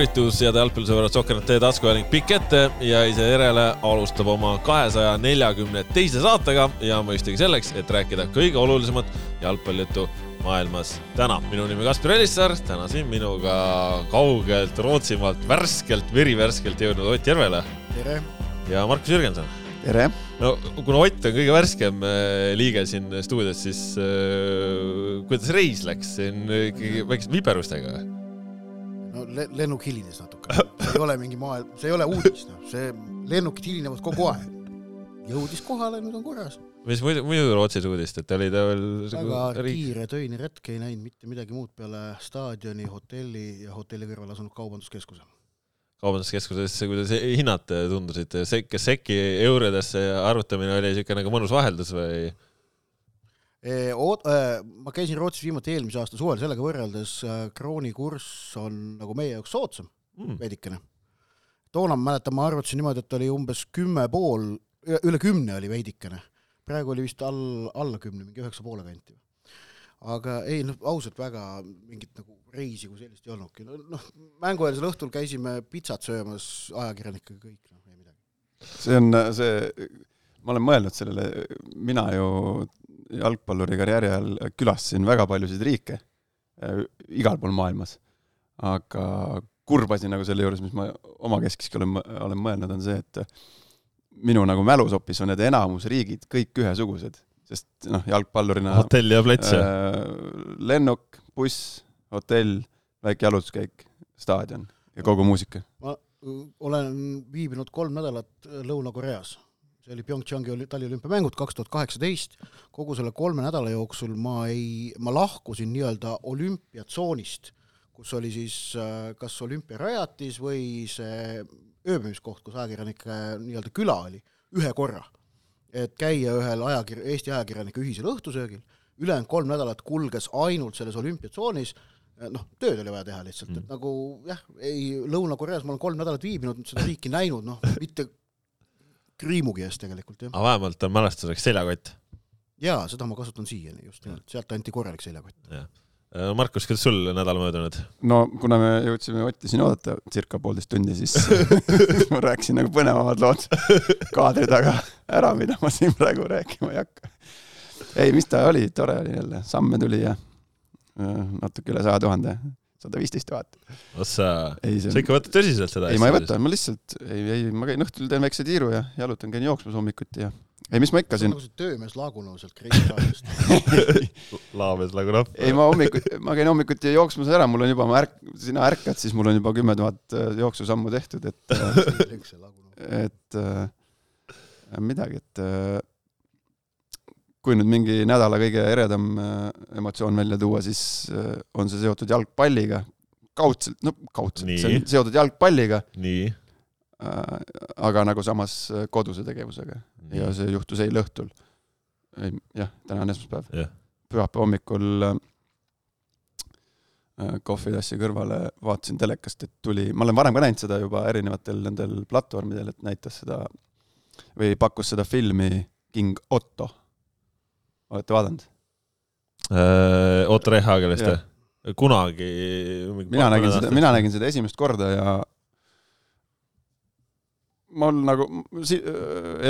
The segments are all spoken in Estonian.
tervitus, head jalgpallisõbrad, Sokker.ee taskuhääling pikk ette ja ise järele alustab oma kahesaja neljakümne teise saatega ja mõistagi selleks, et rääkida kõige olulisemat jalgpallijuttu maailmas täna. minu nimi Kaspar Elissaar, täna siin minuga kaugelt Rootsimaalt värskelt, verivärskelt jõudnud Ott Järvela. tere! ja Markus Jürgenson. tere! no kuna Ott on kõige värskem äh, liige siin stuudios, siis äh, kuidas reis läks, siin ikkagi väikeste viperustega või? No lennuk hilines natuke, ei ole mingi maailm, see ei ole uudis, noh, see lennukid hilinevad kogu aeg. jõudis kohale, nüüd on korras. mis muidu, muidu Rootsis uudist, et oli ta veel väga riik... kiire töine retk, ei näinud mitte midagi muud peale staadioni, hotelli ja hotelli kõrval asunud kaubanduskeskuse. kaubanduskeskuses, kuidas hinnad tundusid, kas SEK-i eurodesse arvutamine oli niisugune nagu mõnus vaheldus või? Oot-, ma käisin Rootsis viimati eelmise aasta suvel, sellega võrreldes krooni kurss on nagu meie jaoks soodsam mm. veidikene. toona ma mäletan, ma arvutasin niimoodi, et oli umbes kümme pool, üle kümne oli veidikene. praegu oli vist all, alla kümne, mingi üheksa poole kanti. aga ei noh, ausalt väga mingit nagu reisi kui sellist ei olnudki, noh, mängueelsel õhtul käisime pitsat söömas ajakirjanikega kõik, noh, ei midagi. see on see, ma olen mõelnud sellele, mina ju jalgpalluri karjääri ajal külastasin väga paljusid riike äh, igal pool maailmas. aga kurb asi nagu selle juures, mis ma omakeskis olen, olen mõelnud, on see, et minu nagu mälusopis on need enamus riigid kõik ühesugused, sest noh, jalgpallurina hotell ja plats äh,, lennuk, buss, hotell, väike jalutuskäik, staadion ja kogu muusika. ma olen viibinud kolm nädalat Lõuna-Koreas see oli PyeongChangi taliolümpiamängud kaks tuhat kaheksateist, kogu selle kolme nädala jooksul ma ei, ma lahkusin nii-öelda olümpiatsoonist, kus oli siis äh, kas olümpiarajatis või see ööbimiskoht, kus ajakirjanike nii-öelda küla oli, ühe korra. et käia ühel ajakir-, Eesti ajakirjanike ühisel õhtusöögil, ülejäänud kolm nädalat kulges ainult selles olümpiatsoonis, äh, noh, tööd oli vaja teha lihtsalt mm., et nagu jah, ei, Lõuna-Koreas ma olen kolm nädalat viibinud, seda riiki näinud, noh, mitte kriimugi eest tegelikult, jah. aga vähemalt on mälestuseks seljakott? jaa, seda ma kasutan siiani just nimelt, sealt anti korralik seljakott. Äh, Markus, kuidas sul nädal möödunud? no kuna me jõudsime Otti siin oodata circa poolteist tundi, siis ma rääkisin nagu põnevamad lood kaadri taga ära, mida ma siin praegu rääkima ei hakka. ei, mis ta oli, tore oli jälle, samme tuli ja äh, natuke üle saja tuhande sada viisteist tuhat. sa, sa ikka võtad tõsiselt seda ei, ma ei võta, ma lihtsalt, ei, ei, ma käin õhtul teen väikse tiiru ja jalutan, käin jooksmas hommikuti ja ei, mis ma ikka siin. nagu see töömees Lagunov sealt Kreekasaarest Laamees Lagunov. ei, ma hommikuti, ma käin hommikuti jooksmas ära, mul on juba, ma ärk-, sina ärkad, siis mul on juba kümme tuhat äh, jooksusammu tehtud, et et äh, midagi, et äh, kui nüüd mingi nädala kõige eredam äh, emotsioon välja tuua, siis äh, on see seotud jalgpalliga, kaudselt, no kaudselt, see on seotud jalgpalliga. nii äh,. aga nagu samas koduse tegevusega nii. ja see juhtus eile õhtul. jah, täna on esmaspäev yeah.. pühapäeva hommikul kohvitassi kõrvale vaatasin telekast, et tuli, ma olen varem ka näinud seda juba erinevatel nendel platvormidel, et näitas seda või pakkus seda filmi King Otto olete vaadanud äh,? Otto Rehhagelist või? kunagi. mina nägin seda, mina nägin seda esimest korda ja olen nagu si-,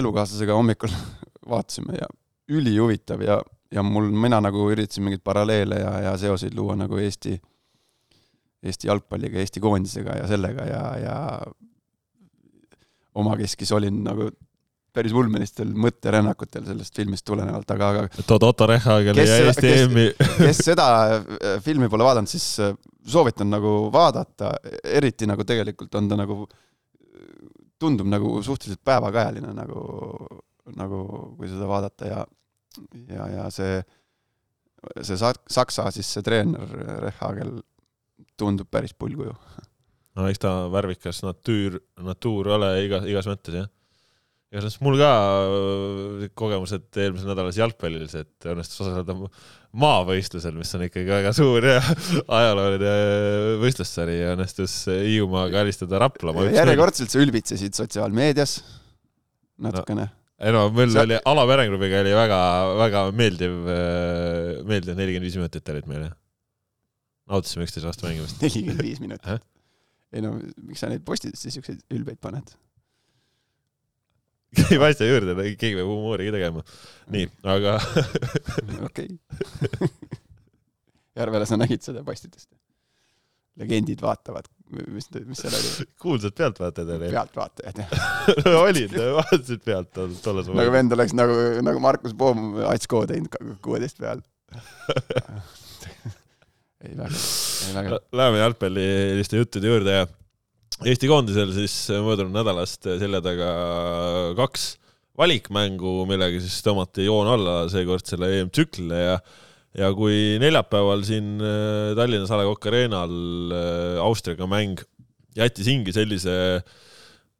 elukaaslasega hommikul vaatasime ja ülihuvitav ja, ja mul, mina nagu üritasin mingeid paralleele ja, ja seoseid luua nagu Eesti, Eesti jalgpalliga, Eesti koondisega ja sellega ja, ja omakeskis olin nagu päris ulmelistel mõtterännakutel sellest filmist tulenevalt, aga, aga tood Otto Rehhageli ja Eesti EM-i kes seda äh, filmi pole vaadanud, siis äh, soovitan nagu vaadata, eriti nagu tegelikult on ta nagu, tundub nagu suhteliselt päevakajaline nagu, nagu kui seda vaadata ja ja, ja see, see Saksa siis see treener Rehhagel tundub päris pullkuju. no eks ta värvikas natuur, natuur ole iga, igas mõttes, jah igatahes mul ka äh, kogemused eelmisel nädalas jalgpallis, et õnnestus osaleda maavõistlusel, mis on ikkagi väga suur ja ajalooline võistlussari ja õnnestus Hiiumaaga alistada Rapla. järjekordselt sa ülbitsesid sotsiaalmeedias natukene no ei no meil sa... oli alamerengrupiga oli väga-väga meeldiv, äh, meeldiv nelikümmend viis minutit olid meil jah. nautisime üksteise vastu mängimist. nelikümmend viis minutit? ei no miks sa neid postitusi siukseid ülbeid paned? käib asja juurde, keegi peab humooriga tegema. nii, aga okei. Järvele sa nägid seda postitust? legendid vaatavad, mis, mis seal oli, kuulsad pealtvaatajad olid. pealtvaatajad jah. olid, vaatasid pealt tol- tolles nagu vend oleks nagu, nagu Markus Poom Atsko teinud kuueteist peal. ei väga, ei väga. Läheme jalgpalliliste juttude juurde ja Eesti koondisel siis möödunud nädalast selja taga kaks valikmängu, millega siis tõmmati joon alla seekordsele EM-tsüklile ja ja kui neljapäeval siin äh, Tallinnas A Le Coq Arena'l äh, Austriaga mäng jättis hingi sellise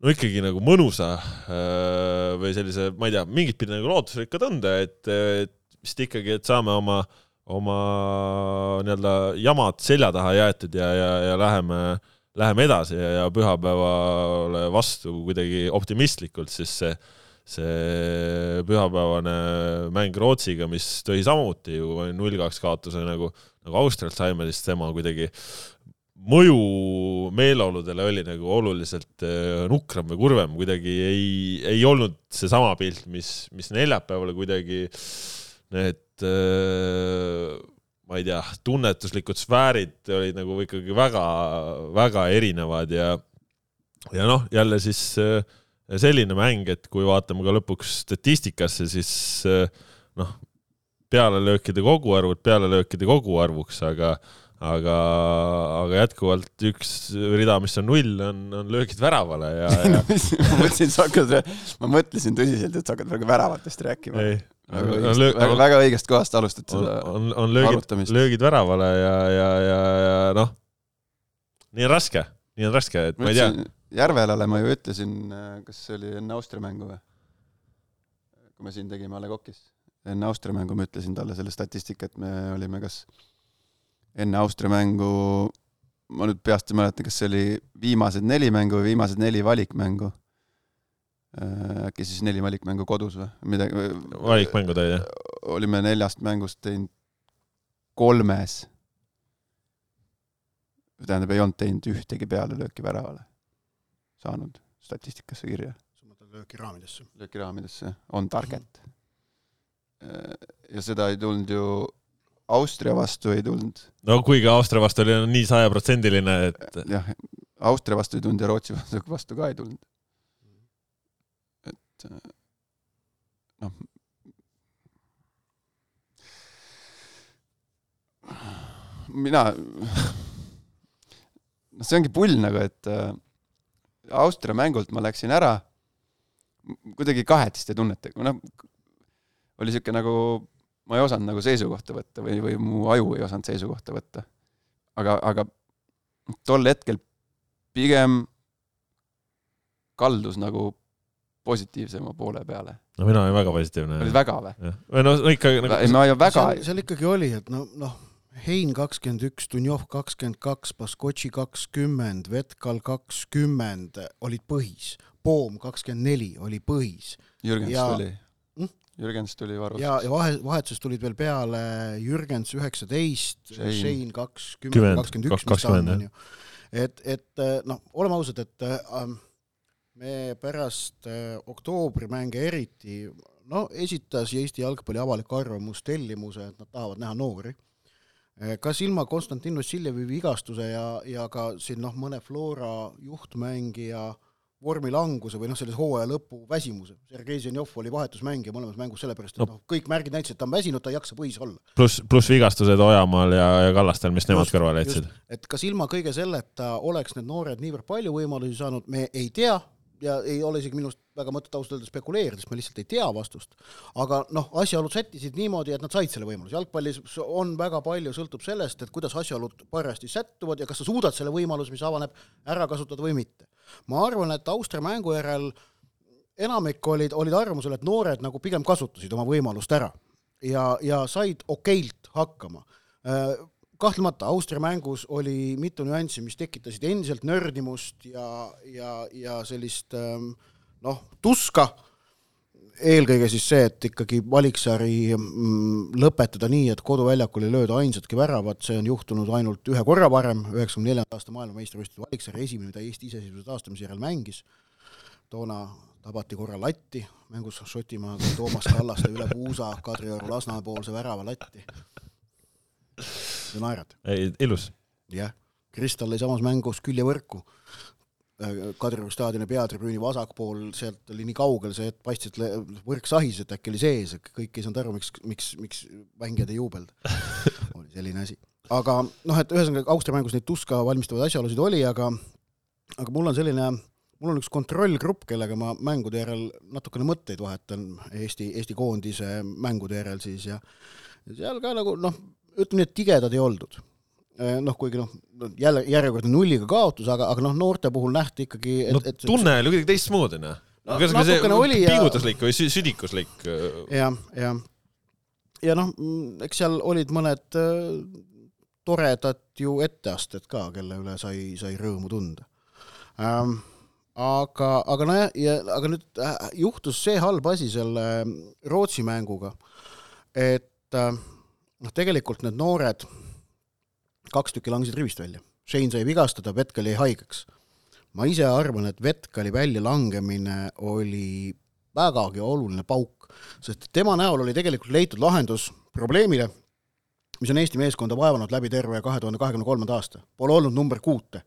no ikkagi nagu mõnusa äh, või sellise, ma ei tea, mingit pidi nagu lootusrikka tunde, et, et vist ikkagi, et saame oma, oma nii-öelda jamad selja taha jäetud ja, ja, ja läheme, läheme edasi ja, ja pühapäevale vastu kuidagi optimistlikult, siis see see pühapäevane mäng Rootsiga, mis tõi samuti ju null kaks kaotuse nagu, nagu Austrialt saime, siis tema kuidagi mõju meeleoludele oli nagu oluliselt äh, nukram või kurvem, kuidagi ei, ei olnud seesama pilt, mis, mis neljapäeval kuidagi need äh, ma ei tea, tunnetuslikud sfäärid olid nagu ikkagi väga, väga erinevad ja ja noh, jälle siis äh, selline mäng, et kui vaatame ka lõpuks statistikasse, siis äh, noh, pealelöökide koguarvud pealelöökide koguarvuks, aga aga, aga jätkuvalt üks rida, mis on null, on, on löögid väravale ja, ja ma mõtlesin, sa hakkad, ma mõtlesin tõsiselt, et sa hakkad praegu väravatest rääkima. ei, väga on õigest, väga, väga õigest kohast alustad on seda, on, on löögid, arutamist. löögid väravale ja, ja, ja, ja noh, nii on raske, nii on raske, et ma ei tea, Järvelale ma ju ütlesin, kas see oli enne Austria mängu või? kui me siin tegime A Le Coq'is. enne Austria mängu ma ütlesin talle selle statistika, et me olime kas enne Austria mängu, ma nüüd peast ei mäleta, kas see oli viimased neli mängu või viimased neli valikmängu. Äkki siis neli valikmängu kodus või midagi. valikmängud olid jah? olime neljast mängust teinud kolmes. tähendab, ei olnud teinud ühtegi pealelööki väravale saanud statistikasse kirja, sa mõtled löökiraamidesse? löökiraamidesse, on target. ja seda ei tulnud ju Austria vastu ei tulnud, no kuigi Austria vastu oli nii sajaprotsendiline, et jah, Austria vastu ei tulnud ja Rootsi vastu, vastu ka ei tulnud. Et noh, mina, noh, see ongi pull nagu, et äh, Austria mängult ma läksin ära kuidagi kahetiste tunnetega, noh, oli sihuke nagu, ma ei osanud nagu seisukohta võtta või, või mu aju ei osanud seisukohta võtta. aga, aga tol hetkel pigem kaldus nagu positiivsema poole peale. no mina olin väga positiivne. oli väga või? või no ikka ei, nagu ma ju väga, seal, ikkagi oli, et no, noh, Hein kakskümmend üks, Dunjov kakskümmend kaks, Baskotši kakskümmend, Vetkal kakskümmend olid põhis, Poom kakskümmend neli oli põhis Jürgens ja- tuli Hmm?. Jürgens tuli varust. ja, ja vahe, vahetusest tulid veel peale Jürgens üheksateist, Shane. Kakskümmend, Kümmend, kakskümmend üks, mis ta kakskümmend, on, onju. et, et noh, oleme ausad, et äh, me pärast äh, oktoobrimänge eriti, no esitas Eesti jalgpalli avalik arvamus tellimuse, et nad tahavad näha noori. kas ilma Konstantin Vassiljevi vigastuse ja, ja ka siin noh, mõne Flora juhtmängija vormilanguse või noh, sellise hooaja lõpu väsimuse, Sergei Zenjov oli vahetusmängija mõlemas mängus sellepärast, et No. noh, kõik märgid näitasid, et ta on väsinud, ta ei jaksa põhis olla. pluss, pluss vigastused Ojamaal ja, ja Kallastel, mis nemad Just, kõrvale just. jätsid. et kas ilma kõige selleta oleks need noored niivõrd palju võimalusi saanud, me ei tea ja ei ole isegi minust väga mõtet ausalt öelda spekuleerida, sest me lihtsalt ei tea vastust. aga noh, asjaolud sättisid niimoodi, et nad said selle võimaluse, jalgpallis on väga palju, sõltub sellest, et kuidas asjaolud parajasti sättuvad ja kas sa suudad selle võimaluse, mis avaneb, ära kasutada või mitte. ma arvan, et Austria mängu järel enamik olid, olid arvamusel, et noored nagu pigem kasutasid oma võimalust ära ja, ja said okeilt hakkama kahtlemata Austria mängus oli mitu nüanssi, mis tekitasid endiselt nördimust ja, ja, ja sellist ähm, noh, tuska. eelkõige siis see, et ikkagi valiksari mm, lõpetada nii, et koduväljakul ei lööda ainsatki väravat, see on juhtunud ainult ühe korra varem, üheksakümne neljanda aasta maailmameistrivõistluste valiksari esimene, mida Eesti iseseisvuse taastamise järel mängis. toona tabati korra latti mängus Šotimaaga, Toomas Kallaste üle puusa Kadrioru Lasnamäe poolse värava latti. Sa naerad? ei, ilus. jah, Kristall lõi samas mängus küljevõrku Äh, Kadrioru staadioni peatribüüni vasakpool, sealt oli nii kaugel see, et paistis, et võrk sahis, et äkki oli sees, kõik ei saanud aru, miks, miks, miks mängijad ei juubelda. oli selline asi. aga noh, et ühesõnaga Austria mängus neid tuska valmistavaid asjaolusid oli, aga aga mul on selline, mul on üks kontrollgrupp, kellega ma mängude järel natukene mõtteid vahetan Eesti, Eesti koondise mängude järel siis ja seal ka nagu noh, ütleme nii, et tigedad ei oldud Äh, noh, kuigi noh, jälle järjekordne nulliga kaotus, aga, aga noh, noorte puhul nähti ikkagi et, no et tunne oli kuidagi teistmoodi, noh no,. natukene oli ja pingutuslik või südikuslik. Äh. jah, jah. ja noh, eks seal olid mõned äh, toredad ju etteasted ka, kelle üle sai, sai rõõmu tunda ähm,. aga, aga nojah, ja aga nüüd äh, juhtus see halb asi selle Rootsi mänguga, et äh, noh, tegelikult need noored kaks tükki langesid rivist välja. Shane sai vigastada, Vetkal jäi haigeks. ma ise arvan, et Vetkali väljalangemine oli vägagi oluline pauk, sest tema näol oli tegelikult leitud lahendus probleemile, mis on Eesti meeskonda vaevanud läbi terve kahe tuhande kahekümne kolmanda aasta. Pole olnud number kuute.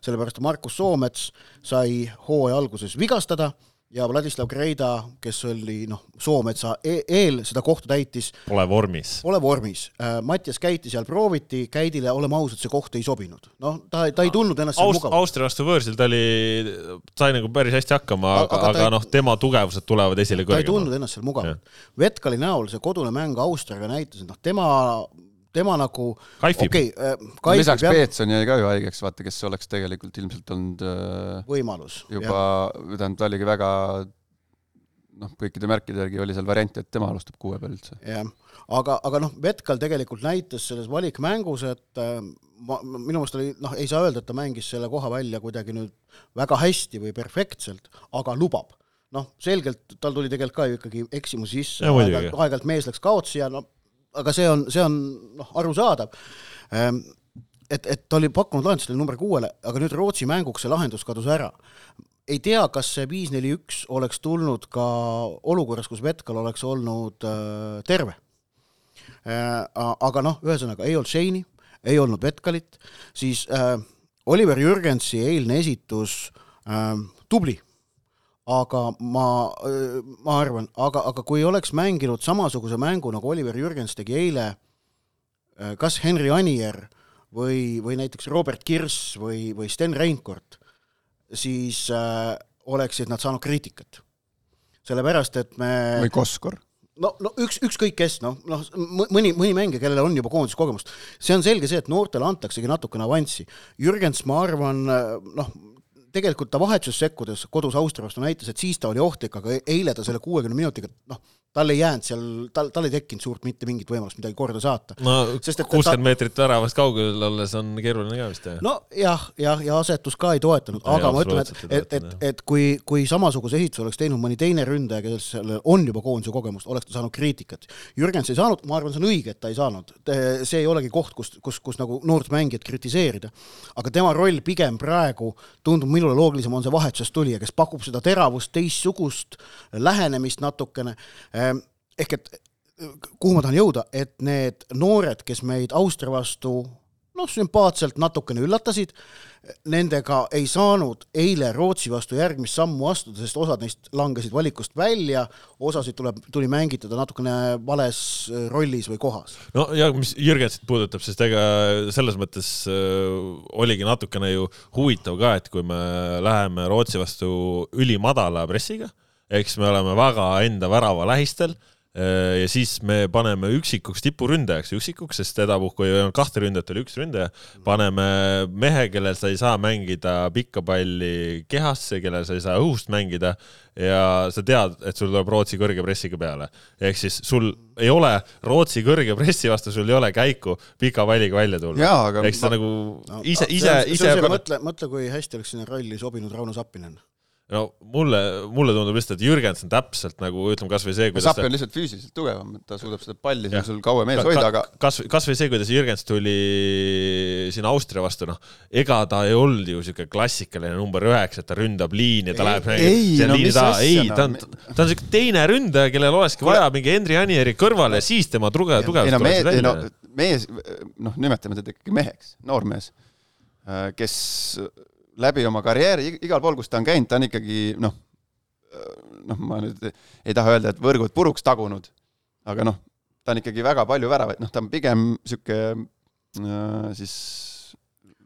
sellepärast Markus Soomets sai hooaja alguses vigastada ja Vladislav Greida, kes oli noh, Soometsa e eel seda kohta täitis. Pole vormis. Pole vormis. Äh, Mattias Käiti seal prooviti, Käidile, oleme ausad, see koht ei sobinud. noh, ta, ta ei tundnud ennast Aust, mugavalt. Austria vastu võõrsil ta oli, sai nagu päris hästi hakkama, aga, aga, aga noh, tema tugevused tulevad esile kõrgemale. ta ei tundnud ennast seal mugavalt. Vetkali näol see kodune mäng Austriaga näitas, et noh, tema tema nagu okei okay, äh,. lisaks. Peetson jäi ka ju haigeks, vaata, kes oleks tegelikult ilmselt olnud äh, võimalus. juba, tähendab, ta oligi väga noh, kõikide märkide järgi oli seal variant, et tema alustab kuue peal üldse. jah, aga, aga noh, Vetkal tegelikult näitas selles valikmängus, et äh, ma, minu meelest oli, noh, ei saa öelda, et ta mängis selle koha välja kuidagi nüüd väga hästi või perfektselt, aga lubab noh, selgelt tal tuli tegelikult ka ju ikkagi eksimusi sisse, aeg-ajalt, aeg-ajalt mees läks kaotsi ja no aga see on, see on noh, arusaadav. Ehm, et, et ta oli pakkunud lahendust number kuuele, aga nüüd Rootsi mänguks see lahendus kadus ära. ei tea, kas see viis, neli, üks oleks tulnud ka olukorras, kus Vetkal oleks olnud äh, terve äh,. aga noh, ühesõnaga ei olnud Shane'i, ei olnud Vetkalit, siis äh, Oliver Jürgensi eilne esitus äh, tubli aga ma, ma arvan, aga, aga kui oleks mänginud samasuguse mängu, nagu Oliver Jürgens tegi eile, äh, kas Henri Anier või, või näiteks Robert Kirss või, või Sten Reinkord, siis äh, oleksid nad saanud kriitikat. sellepärast, et me või Koskor no, no üks, ükskõik kes, noh, noh mõni, mõni mängija, kellel on juba koondiskogemust, see on selge see, et noortele antaksegi natukene avanssi. Jürgens, ma arvan, noh, tegelikult ta vahetuses sekkudes kodus Austria vastu näitas, et siis ta oli ohtlik, aga eile ta selle kuuekümne minutiga noh, tal ei jäänud seal, tal, tal ei tekkinud suurt mitte mingit võimalust midagi korda saata. no kuuskümmend ta... meetrit väravast kaugel olles on keeruline ka vist, jah? nojah, jah, ja asetus ka ei toetanud, aga ma ütlen, et, et, et, et kui, kui samasuguse ehituse oleks teinud mõni teine ründaja, kellel on juba koondise kogemust, oleks ta saanud kriitikat. Jürgens ei saanud, ma arvan, see on õige, et ta ei saanud. see ei olegi koht, kus, kus, kus nagu noort mängijat kritiseerida. aga tema roll pigem praegu tundub minule loogilisem, on see vahetusest tulija, kes pakub seda teravust, teistsugust lähenemist natukene ehk et kuhu ma tahan jõuda, et need noored, kes meid Austria vastu noh, sümpaatselt natukene üllatasid, nendega ei saanud eile Rootsi vastu järgmist sammu astuda, sest osad neist langesid valikust välja, osasid tuleb, tuli mängitada natukene vales rollis või kohas. no ja mis Jürgensit puudutab, sest ega selles mõttes äh, oligi natukene ju huvitav ka, et kui me läheme Rootsi vastu ülimadala pressiga eks me oleme väga enda värava lähistel äh, ja siis me paneme üksikuks tipuründajaks, üksikuks, sest sedapuhku ei olnud kahte ründajat, oli üks ründaja. paneme mehe, kellel sa ei saa mängida pikka palli kehasse, kellel sa ei saa õhust mängida ja sa tead, et sul tuleb Rootsi kõrge pressiga peale. ehk siis sul ei ole Rootsi kõrge pressi vastu, sul ei ole käiku pika palliga välja tulla. eks sa nagu ise, ise, ise. mõtle, mõtle, kui hästi oleks sinna rolli sobinud Rauno Sappinen no mulle, mulle tundub lihtsalt, et Jürgens on täpselt nagu ütleme kasvõi see, kuidas Sappi on lihtsalt füüsiliselt tugevam, et ta suudab seda palli seal sul kauem ees hoida, aga kas, kasvõi see, kuidas Jürgens tuli siin Austria vastu, noh, ega ta ei olnud ju niisugune klassikaline number üheksa, et ta ründab liini ta läheb ei, no mis asja, ei, ta on, ta on niisugune teine ründaja, kellel olekski vaja mingi Henri Anieri kõrvale ja siis tema tugev, tugevus ei no mees, ei no mees, noh, nimetame teda ikkagi meheks, noormees, kes läbi oma karjääri, igal pool, kus ta on käinud, ta on ikkagi noh, noh, ma nüüd ei taha öelda, et võrgud puruks tagunud, aga noh, ta on ikkagi väga palju väravaid, noh, ta on pigem niisugune äh, siis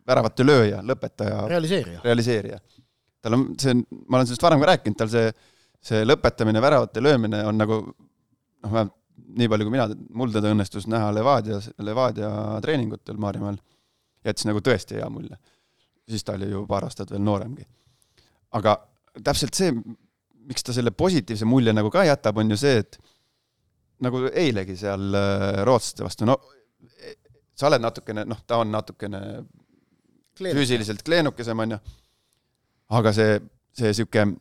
väravate lööja, lõpetaja. realiseerija. realiseerija. tal on, see on, ma olen sellest varem ka rääkinud, tal see, see lõpetamine, väravate löömine on nagu noh, vähemalt nii palju, kui mina, mul teda õnnestus näha Levadia, Levadia treeningutel Maarjamäel, jättis nagu tõesti hea mulje siis ta oli ju paar aastat veel nooremgi. aga täpselt see, miks ta selle positiivse mulje nagu ka jätab, on ju see, et nagu eilegi seal äh, rootslaste vastu, no sa oled natukene, noh, ta on natukene Kleenuk. füüsiliselt kleenukesem, on ju, aga see, see niisugune,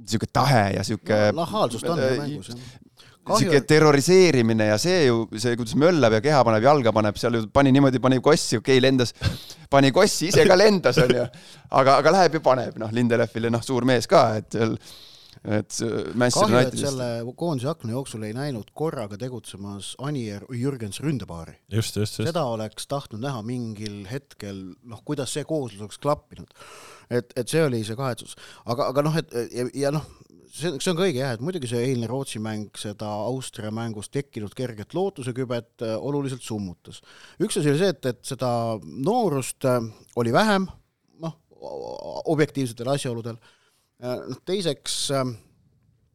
niisugune tahe ja niisugune no, nahaalsust on ju mängus, jah sihuke terroriseerimine ja see ju, see, kuidas möllab ja keha paneb, jalga paneb, seal ju pani niimoodi, pani kossi, okei okay,, lendas, pani kossi, ise ka lendas, onju. aga, aga läheb ja paneb, noh, Lindelöfile, noh, suur mees ka, et seal et kahju, et selle koondise akna jooksul ei näinud korraga tegutsemas Anier Jürgens ründepaari. just, just, just. seda oleks tahtnud näha mingil hetkel, noh, kuidas see kooslus oleks klappinud. Et, et see oli see kahetsus. aga, aga noh, et ja, ja noh, see, see on ka õige jah, et muidugi see eilne Rootsi mäng seda Austria mängus tekkinud kerget lootusekübet äh, oluliselt summutas. üks asi oli see, et, et seda noorust äh, oli vähem, noh, objektiivsetel asjaoludel, äh, noh teiseks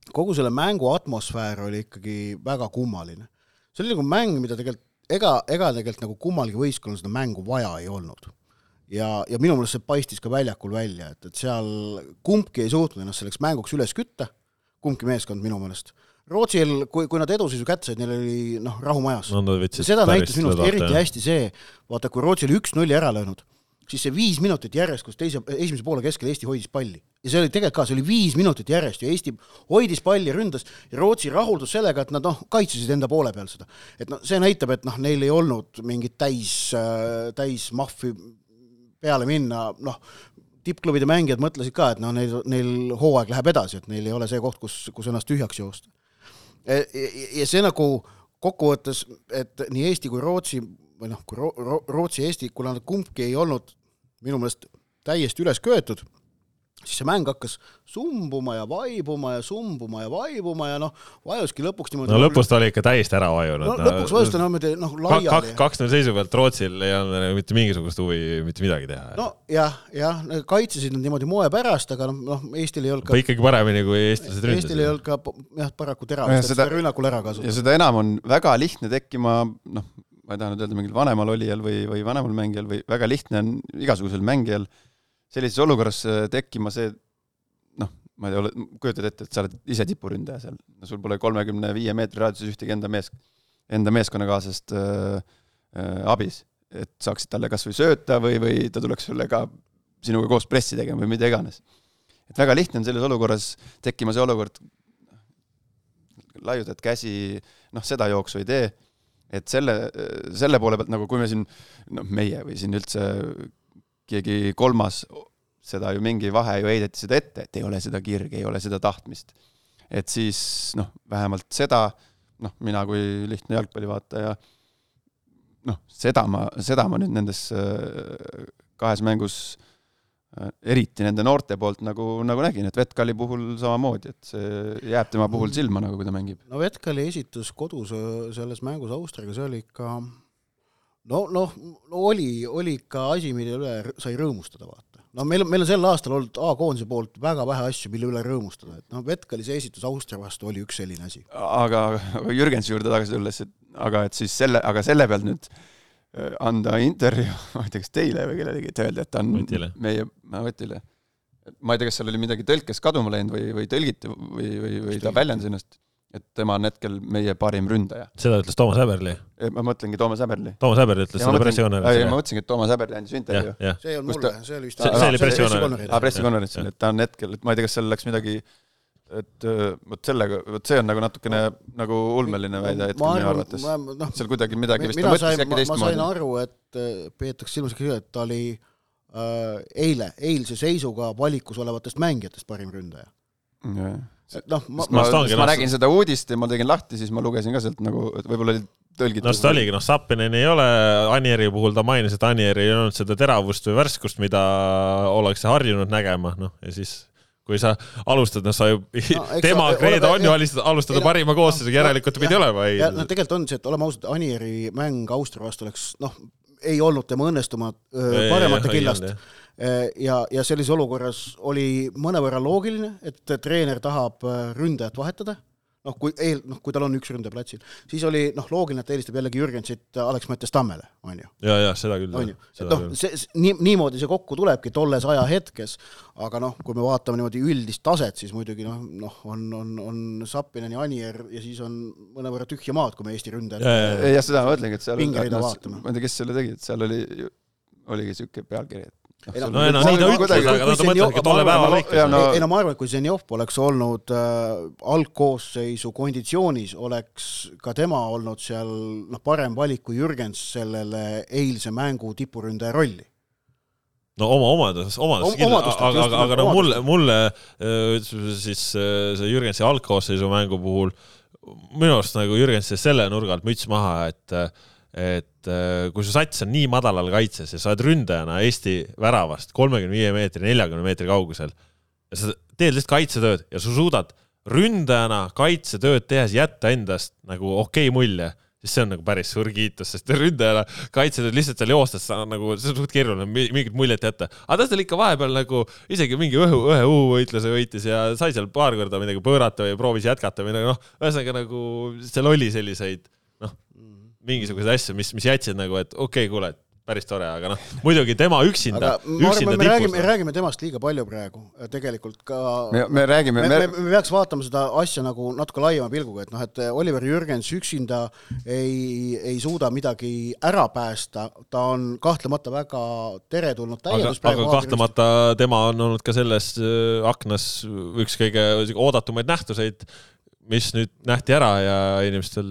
kogu selle mängu atmosfäär oli ikkagi väga kummaline. see oli nagu mäng, mida tegelikult ega, ega tegelikult nagu kummalgi võistkonnal seda mängu vaja ei olnud ja, ja minu meelest see paistis ka väljakul välja, et, et seal kumbki ei suutnud ennast selleks mänguks üles kütta, kumbki meeskond minu meelest. Rootsil, kui, kui nad eduseisu kätte said, neil oli noh, rahu majas no,. seda näitas minu arust eriti hästi see, vaata, kui Rootsi oli üks-nulli ära löönud, siis see viis minutit järjest, kus teise, esimese poole keskel Eesti hoidis palli. ja see oli tegelikult ka, see oli viis minutit järjest ja Eesti hoidis palli, ründas ja Rootsi rahuldus sellega, et nad noh, kaitsesid enda poole peal seda. et noh, see näitab, et noh, neil ei olnud mingit täis, äh, täis mahvi peale minna, noh, tippklubide mängijad mõtlesid ka, et noh, neil, neil hooaeg läheb edasi, et neil ei ole see koht, kus, kus ennast tühjaks joosta. E, ja see nagu kokkuvõttes, et nii Eesti kui Rootsi või noh, kui Rootsi ja Eesti, kuna nad kumbki ei olnud minu meelest täiesti üles köetud siis see mäng hakkas sumbuma ja vaibuma ja sumbuma ja vaibuma ja noh, vajuski lõpuks niimoodi. no lõpus ta oli ikka täiesti ära vajunud. no lõpuks vajus ta niimoodi noh laiali. kaks-null seisu pealt Rootsil ei olnud nagu mitte mingisugust huvi mitte midagi teha. no jah, jah, kaitsesid nad niimoodi moe pärast, aga noh, noh Eestil ei olnud ka. ikkagi paremini kui eestlased ründasid. Eestil ei olnud ka jah, paraku teravust, et seda rünnakul ära kasutada. ja seda enam on väga lihtne tekkima, noh, ma ei taha nüüd öelda mingil vanemal olijal või, või vanemal mängijal või väga lihtne on igasugusel mängijal sellises olukorras äh, tekkima see noh, ma ei tea, kujutad ette, et sa oled ise tipuründaja seal, no sul pole kolmekümne viie meetri raadiuses ühtegi enda mees, enda meeskonnakaaslast äh, äh, abis, et saaksid talle kas või sööta või, või ta tuleks sulle ka sinuga koos pressi tegema või mida iganes. et väga lihtne on selles olukorras tekkima see olukord, laiutad käsi, noh, seda jooksu ei tee, et selle, selle poole pealt nagu kui me siin, noh, meie või siin üldse keegi kolmas, seda ju mingi vahe ju heideti seda ette, et ei ole seda kirge, ei ole seda tahtmist. et siis noh, vähemalt seda, noh, mina kui lihtne jalgpallivaataja, noh, seda ma, seda ma nüüd nendes äh, kahes mängus äh, eriti nende noorte poolt nagu, nagu nägin, et Vetkali puhul samamoodi, et see jääb tema puhul silma nagu, kui ta mängib. no Vetkali esitus kodus äh, selles mängus Austriaga, see oli ikka no noh, no oli, oli ikka asi, mille üle sai rõõmustada, vaata. no meil, meil on sel aastal olnud A-koondise poolt väga vähe asju, mille üle rõõmustada, et noh, Vetkali see esitus Austria vastu oli üks selline asi. aga, aga Jürgensi juurde tagasi tulles, et aga et siis selle, aga selle pealt nüüd äh, anda intervjuu, ma ei tea, kas teile või kellelegi, et öelda, et ta on Võtile. meie, Võtile. ma ei tea, kas seal oli midagi tõlkes kaduma läinud või, või tõlgiti või, või, või ta väljendas ennast et tema on hetkel meie parim ründaja. seda ütles Toomas Häberli. ma mõtlengi Toomas Häberli. Toomas Häberli ütles ei, pressikonverentsil. ma mõtlesingi, et Toomas Häberli andis intervjuu., see ei olnud mulle ta-, see oli vist See- see oli pressikonverents. aa, pressikonverentsil, et ta on hetkel, et ma ei tea, kas seal läks midagi, et öö, vot sellega, vot see on nagu natukene nagu ulmeline väide hetkel minu arvates. noh, seal kuidagi midagi vist ta mõtles äkki ma, ma sain teistmoodi. aru, et äh, peetakse silmas ikka seda, et ta oli äh, eile, eilse seisuga valikus olevatest mängijatest parim ründaja. noh, ma, ma, ma- lastud- nägin seda uudist ja ma tegin lahti, siis ma lugesin ka sealt nagu, et võib-olla oli tõlgitud. no seda oligi, noh, Sappinen ei ole, Anieri puhul ta mainis, et Anieri ei olnud seda teravust või värskust, mida ollakse harjunud nägema, noh ja siis kui sa alustad, noh sa ju No, tema ole- on ju alustada, Ei, no- parima koosseisuga, järelikult pidi olema ja eile no. tegelikult on see, et oleme ausad, Anieri mäng Austria vastu oleks noh, ei olnud tema õnnestumad paremate killast. ja, ja sellises olukorras oli mõnevõrra loogiline, et treener tahab äh, ründajat vahetada, noh, kui eel, noh, kui tal on üks ründaja platsil, siis oli noh, loogiline, et ta eelistab jällegi Jürgensit Alex Mõttes Tammele, on ju. ja, ja seda küll. on ju, et noh, see, nii, niimoodi see kokku tulebki tolles ajahetkes, aga noh, kui me vaatame niimoodi üldist taset, siis muidugi noh, noh, on, on, on Sappinen ja Anier ja siis on mõnevõrra tühja maad, kui me Eesti ründajad Ja, ja, ja. seda ma mõtlengi, et seal ma ei tea, kes selle tegi, et seal oli, oligi siuke pealkiri, et Ei no ei no nii ta ütles, aga no ta mõtleski tolle päeva lõikes no-. ei no ma arvan, et kui Zenjov poleks olnud äh, algkoosseisu konditsioonis, oleks ka tema olnud seal noh, parem valik kui Jürgens sellele eilse mängu tipuründaja rolli. no oma omadus, omadus Om- kindlasti, aga, aga, aga no mulle, mulle ütleme siis öö, see Jürgensi algkoosseisu mängu puhul minu arust nagu Jürgens selle nurga alt müts maha, et et öö, kui su sats on nii madalal kaitses ja sa oled ründajana Eesti väravast kolmekümne viie meetri, neljakümne meetri kaugusel ja sa teed lihtsalt kaitsetööd ja sa suudad ründajana kaitsetööd tehes jätta endast nagu okei okay mulje siis see on nagu päris suur kiitus, sest ründajana kaitsetööd lihtsalt seal joostes sa nagu, see on suht keeruline mi- mingit muljet jätta. aga ta seal ikka vahepeal nagu isegi mingi õhu, ühe õhuvõitluse võitis ja sai seal paar korda midagi pöörata või proovis jätkata või noh, ühesõnaga nagu seal oli selliseid mingisuguseid asju, mis, mis jätsid nagu, et okei okay,, kuule, päris tore, aga noh, muidugi tema üksinda aga, üksinda me räägime, tipus. räägime temast liiga palju praegu, tegelikult ka me, me räägime, me, me, me, me peaks vaatama seda asja nagu natuke laiema pilguga, et noh, et Oliver Jürgens üksinda ei, ei suuda midagi ära päästa, ta on kahtlemata väga teretulnud aga täiendus, aga kahtlemata tema on olnud ka selles äh, aknas üks kõige oodatumaid nähtuseid, mis nüüd nähti ära ja inimestel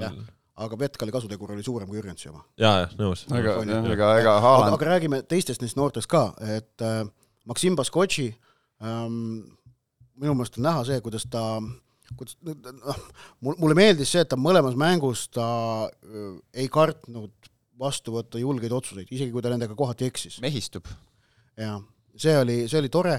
Jah. Aga Vetkali kasutegur oli suurem kui Jürgensi oma. ja, jah, nõus. ega, ega aga, Haaland, aga räägime teistest neist noortest ka, et äh, Maksim Baskotši ähm, minu meelest on näha see, kuidas ta kuidas noh, mul, mulle meeldis see, et ta mõlemas mängus ta äh, ei kartnud vastu võtta julgeid otsuseid, isegi kui ta nendega kohati eksis. mehistub. ja see oli, see oli tore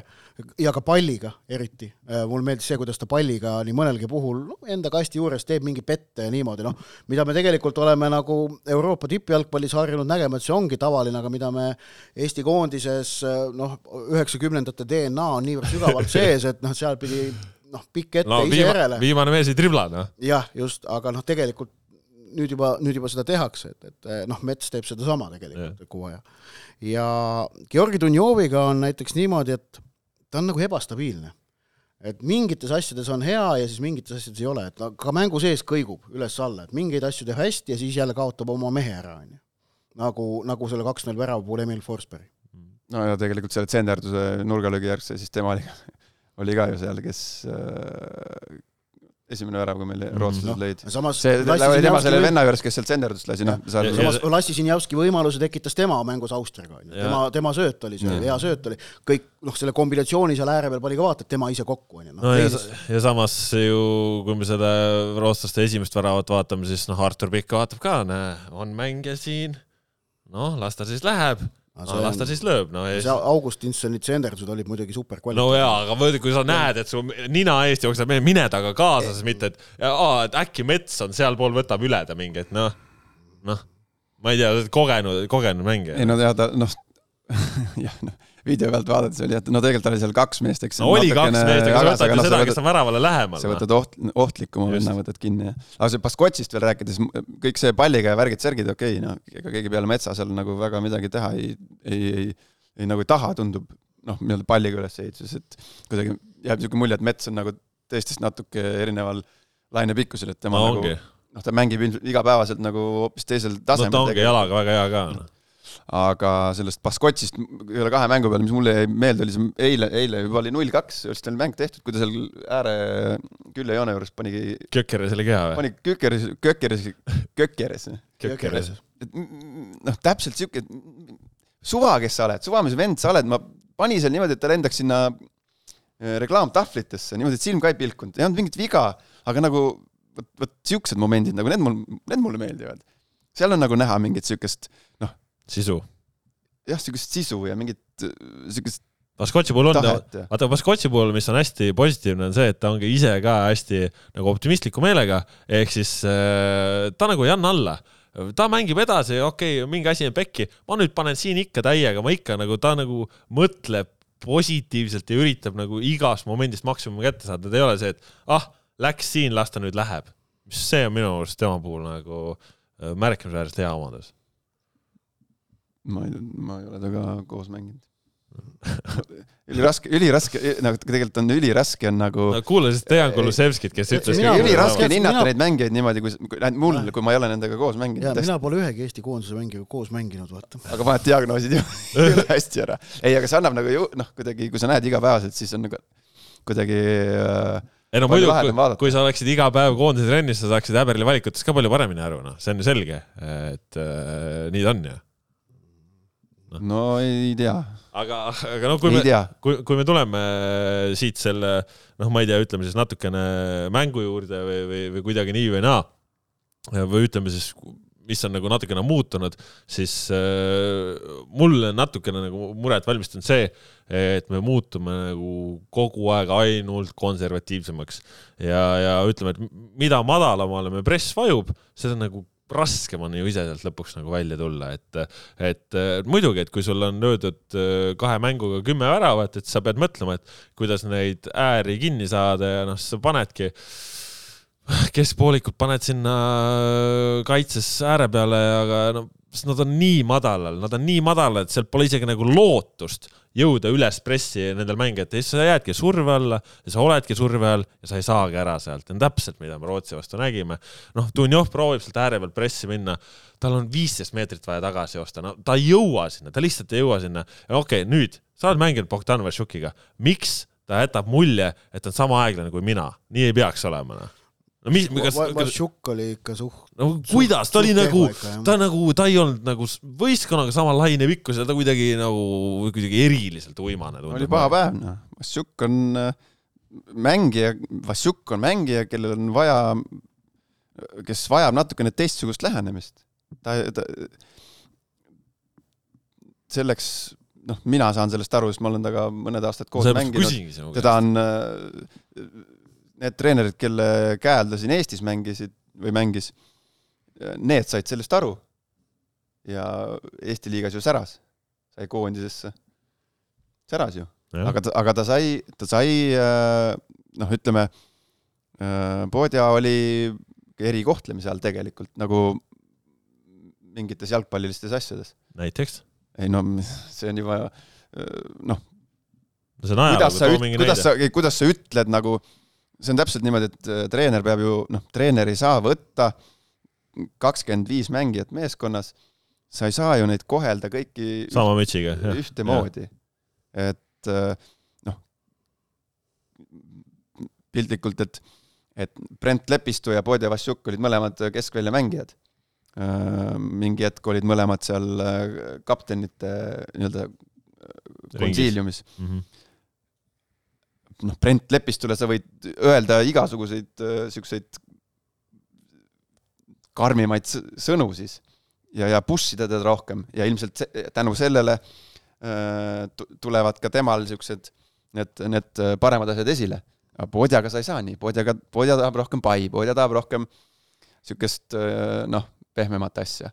ja ka palliga eriti. mulle meeldis see, kuidas ta palliga nii mõnelgi puhul no, enda kasti juures teeb mingi pette ja niimoodi, noh, mida me tegelikult oleme nagu Euroopa tippjalgpallis harjunud nägema, et see ongi tavaline, aga mida me Eesti koondises noh, üheksakümnendate DNA on niivõrd sügavalt sees, et noh, seal pidi noh, pikk ette no ise viima, järele. viimane mees ei tribla, noh. jah, just, aga noh, tegelikult nüüd juba, nüüd juba seda tehakse, et, et noh, Mets teeb sedasama tegelikult kogu aja. ja Georgi Dunjoviga on näiteks niimoodi, et ta on nagu ebastabiilne. et mingites asjades on hea ja siis mingites asjades ei ole, et ta ka mängu sees kõigub üles-alla, et mingeid asju teeb hästi ja siis jälle kaotab oma mehe ära, on ju. nagu, nagu selle kaks-null värava puhul Emil Forsberg. no ja tegelikult selle tsenderduse nurgalöögi järgse, siis tema oli, oli ka ju seal, kes äh, esimene värav, kui meil rootslased noh, lõid. samas see oli tema selle venna juures, kes sealt tsenderdust lasi, noh, Ja- samas Lassi Sinjavski võimaluse tekitas tema mängus Austriaga, on ju, Ja- tema, tema sööt oli see, Ja. hea sööt oli, kõik noh, selle kombinatsiooni seal ääre peal pani ka vaata, et tema ise kokku, on ju, no noh, ja, leidis ja samas ju, kui me seda rootslaste esimest väravat vaatame, siis noh, Artur Pikk vaatab ka, näe, on mängija siin. noh, las ta siis läheb, no see las ta siis lööb, no ja see Augustinsoni tsenderdused olid muidugi super no jaa, aga mõelda, kui sa näed, et su nina eest jookseb, mine temaga kaasa, siis mitte, et aa, et äkki mets on sealpool, võtab üle ta mingi, et noh, noh, ma ei tea, kogenud, kogenud mängija. Ei. no ja ta noh, jah, noh, video pealt vaadates oli, et no tegelikult oli seal kaks meest, eks. no oli kaks meest, aga sa võtad ju seda, kes on väravale lähemal sa no.. võtad oht, ohtlikuma venna võtad kinni ja aga see Baskotšist veel rääkides, kõik see palliga ja värgid-särgid, okei okay,, noh, ega keegi peale metsa seal nagu väga midagi teha ei, ei, ei, ei nagu ei taha, tundub noh, nii-öelda palliga ülesehituses, et kuidagi jääb niisugune mulje, et mets on nagu teistest natuke erineval lainepikkusel, et tema no nagu ongi, noh, ta mängib ilmselt igapäevaselt nagu hoopis teisel no tasemel ta ongi jalaga väga hea ka. Aga sellest Baskotšist üle kahe mängu peale, mis mulle jäi meelde, oli see eile, eile juba oli null kaks, oli mäng tehtud, kui ta seal ääre küljejoone juures panigi, Kökkeres oli keha või? pani kökeres, kökeres, kökeres. Kökkeres. et noh, täpselt siuke, suva, kes sa oled, suva, mis vend sa oled, ma panin seal niimoodi, et ta lendaks sinna eh, reklaamtahvlitesse niimoodi, et silm ka ei pilkunud, ei olnud mingit viga, aga nagu vot, vot siuksed momendid nagu need mul, need mulle meeldivad. seal on nagu näha mingit siukest, sisu. jah, siukest sisu ja mingit äh, siukest Baskotši puhul on vaata Baskotši puhul, mis on hästi positiivne, on see, et ta ongi ise ka hästi nagu optimistliku meelega, ehk siis äh, ta nagu ei anna alla ta mängib edasi, okei okay,, mingi asi on pekki, ma nüüd panen siin ikka täiega, ma ikka nagu, ta nagu mõtleb positiivselt ja üritab nagu igast momendist maksimumi kätte saada, ta ei ole see, et ah, läks siin, las ta nüüd läheb. see on minu arust tema puhul nagu äh, märkimisväärselt hea omadus. Ma ei, ma ei ole temaga koos mänginud. üliraske, üliraske, nagu tegelikult on üliraske on nagu no kuulasid Dejan Kulusevskit, kes ütles üliraske on hinnata mina- neid mängijaid niimoodi, kui, mul, kui ma ei ole nendega koos ja mänginud. mina pole ühegi Eesti koondise mängijaga koos mänginud, vaata. aga paned diagnoosid ju üle hästi ära. ei, aga see annab nagu ju noh, kuidagi, kui sa näed igapäevaselt, siis on nagu kuidagi äh, ei no Palju muidu lahedam, vaadata. kui sa oleksid iga päev koondise trennis, sa saaksid Äberli valikutest ka palju paremini aru, noh, see on ju selge, et äh, nii ta on ju. No ei tea, aga, aga no kui ei me, kui, kui me tuleme siit selle, noh, ma ei tea, ütleme siis natukene mängu juurde või, või, või kuidagi nii või naa, või ütleme siis, mis on nagu natukene muutunud, siis äh, mulle natukene nagu muret valmistanud see, et me muutume nagu kogu aeg ainult konservatiivsemaks. Ja, ja ütleme, et mida madalamale me press vajub, seda nagu raskem on ju ise sealt lõpuks nagu välja tulla, et et äh, muidugi, et kui sul on löödud äh, kahe mänguga kümme väravat, et sa pead mõtlema, et kuidas neid ääri kinni saada ja noh, sa panedki keskpoolikud paned sinna äh, kaitses ääre peale, aga no sest nad on nii madalal, nad on nii madalal, et sealt pole isegi nagu lootust jõuda üles pressi nendel mängijatel, siis sa jäädki surve alla ja sa oledki surve all ja sa ei saagi ära sealt, see on täpselt, mida me Rootsi vastu nägime. noh, Dunjov proovib sealt ääre peal pressi minna, tal on viisteist meetrit vaja tagasi joosta, no ta ei jõua sinna, ta lihtsalt ei jõua sinna. okei okay,, nüüd sa oled mänginud Bogdan Vassiukiga, miks ta jätab mulje, et ta on sama aeglane kui mina, nii ei peaks olema noh. No mis, kas, kas, Vassiuk oli ikka suht, no kuidas, ta oli nagu ta nagu, ta ei olnud nagu võistkonnaga sama laine pikkus ja ta kuidagi nagu kuidagi eriliselt uimane oli paha. päev, noh. Vassiuk on äh, mängija, Vassiuk on mängija, kellel on vaja, kes vajab natukene teistsugust lähenemist. ta, ta, selleks, noh, mina saan sellest aru, sest ma olen temaga mõned aastad koos mänginud. teda on, need treenerid, kelle käe all ta siin Eestis mängisid või mängis, need said sellest aru. ja Eesti liigas ju säras, sai koondisesse, säras ju, aga ta, aga ta sai, ta sai äh, noh, ütleme, Podja oli erikohtlemise all tegelikult nagu mingites jalgpallilistes asjades. näiteks? ei no see on juba noh, no see on kuidas sa ajalugu, too mingi kuidas näide. sa, kuidas sa ütled nagu, see on täpselt niimoodi, et äh, treener peab ju, noh, treener ei saa võtta kakskümmend viis mängijat meeskonnas, sa ei saa ju neid kohelda kõiki sama mütsiga, ühtemoodi. et äh, noh, piltlikult, et, et Brent Lepistu ja Podja Vassiuk olid mõlemad keskvälja mängijad. mingi hetk olid mõlemad seal äh, kaptenite nii-öelda konsiiliumis. Mhm. noh, Brent Lepistule sa võid öelda igasuguseid äh, siukseid karmimaid sõnu siis ja, ja push ida teda rohkem ja ilmselt se tänu sellele äh, tu- tulevad ka temal siuksed need, need äh, paremad asjad esile. aga Podjaga sa ei saa nii, Podjaga, Podja tahab rohkem pai, Podja tahab rohkem siukest äh, noh, pehmemat asja.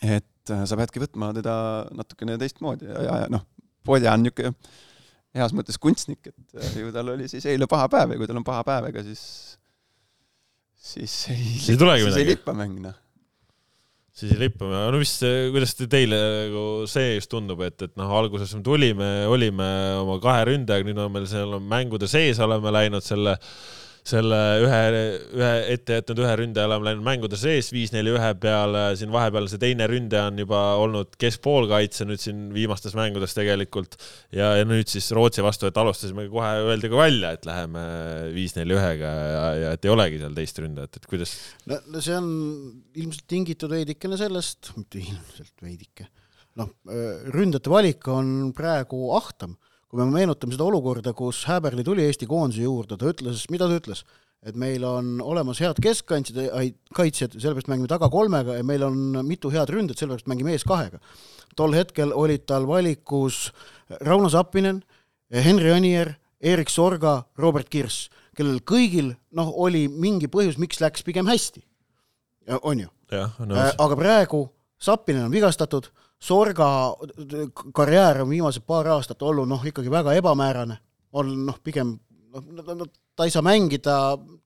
et äh, sa peadki võtma teda natukene teistmoodi ja, ja, ja noh, Podja on niisugune heas mõttes kunstnik, et äh, ju tal oli siis eile paha päev ja kui tal on paha päev, ega siis, siis ei, Siis ei siis ei midagi. lippa mäng, noh. siis ei lippa, no mis, kuidas te- teile nagu see just tundub, et, et noh, alguses me tulime, olime oma kahe ründajaga, nüüd on meil seal mängude sees oleme läinud selle selle ühe, ühe ette jätnud ühe ründaja oleme läinud mängude sees viis-neli ühe peale, siin vahepeal see teine ründaja on juba olnud keskpoolkaitse nüüd siin viimastes mängudes tegelikult ja, ja nüüd siis Rootsi vastu, et alustasime kohe, öeldi ka välja, et läheme viis-neli ühega ja, ja et ei olegi seal teist ründajat, et kuidas? no see on ilmselt tingitud veidikene sellest, mitte ilmselt veidike, noh, ründajate valik on praegu ahtam kui me meenutame seda olukorda, kus Häberli tuli Eesti koondise juurde, ta ütles, mida ta ütles? et meil on olemas head keskkaitsjad, kaitsjad, sellepärast mängime taga kolmega ja meil on mitu head ründajat, sellepärast mängime ees kahega. tol hetkel olid tal valikus Rauno Sappinen, Henri Anier, Erik Sorga, Robert Kirss, kellel kõigil noh, oli mingi põhjus, miks läks pigem hästi. on ju? aga praegu Sappinen on vigastatud Sorga karjäär on viimased paar aastat olnud noh, ikkagi väga ebamäärane, on noh, pigem noh, ta ei saa mängida,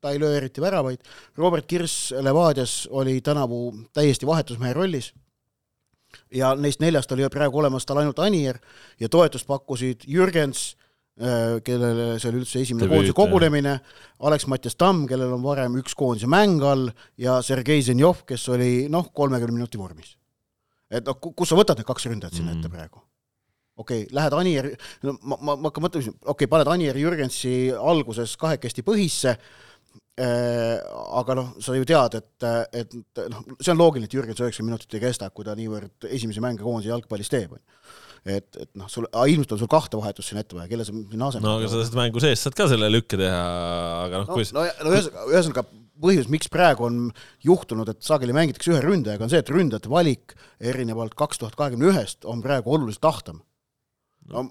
ta ei löö eriti väravaid, Robert Kirss Levadias oli tänavu täiesti vahetusmehe rollis. Ja neist neljast oli praegu olemas tal ainult Anier ja toetust pakkusid Jürgens, äh, kellele see oli üldse esimene koondise kogunemine, Alex-Mattias Tamm, kellel on varem üks koondise mäng all, ja Sergei Zenjov, kes oli noh, kolmekümne minuti vormis et noh, kus sa võtad need kaks ründajat sinna ette mm. praegu? okei okay,, lähed Anier, no ma, ma, ma hakkan mõtlema, okei okay,, paned Anier Jürgensi alguses kahekesti põhisse äh,, aga noh, sa ju tead, et, et noh, see on loogiline, et Jürgens üheksakümmend minutit ei kesta, kui ta niivõrd esimesi mänge koondise jalgpallis teeb, on ju et, et noh, sul, ilmselt on sul kahte vahetust siin ette vaja, kelle sa sinna asendad. no aga sa seda mängu sees saad ka selle lükke teha, aga noh no, kuidas no, no ühesõnaga, ühesõnaga põhjus, miks praegu on juhtunud, et sageli mängitakse ühe ründajaga, on see, et ründajate valik erinevalt kaks tuhat kahekümne ühest on praegu oluliselt ahtam. no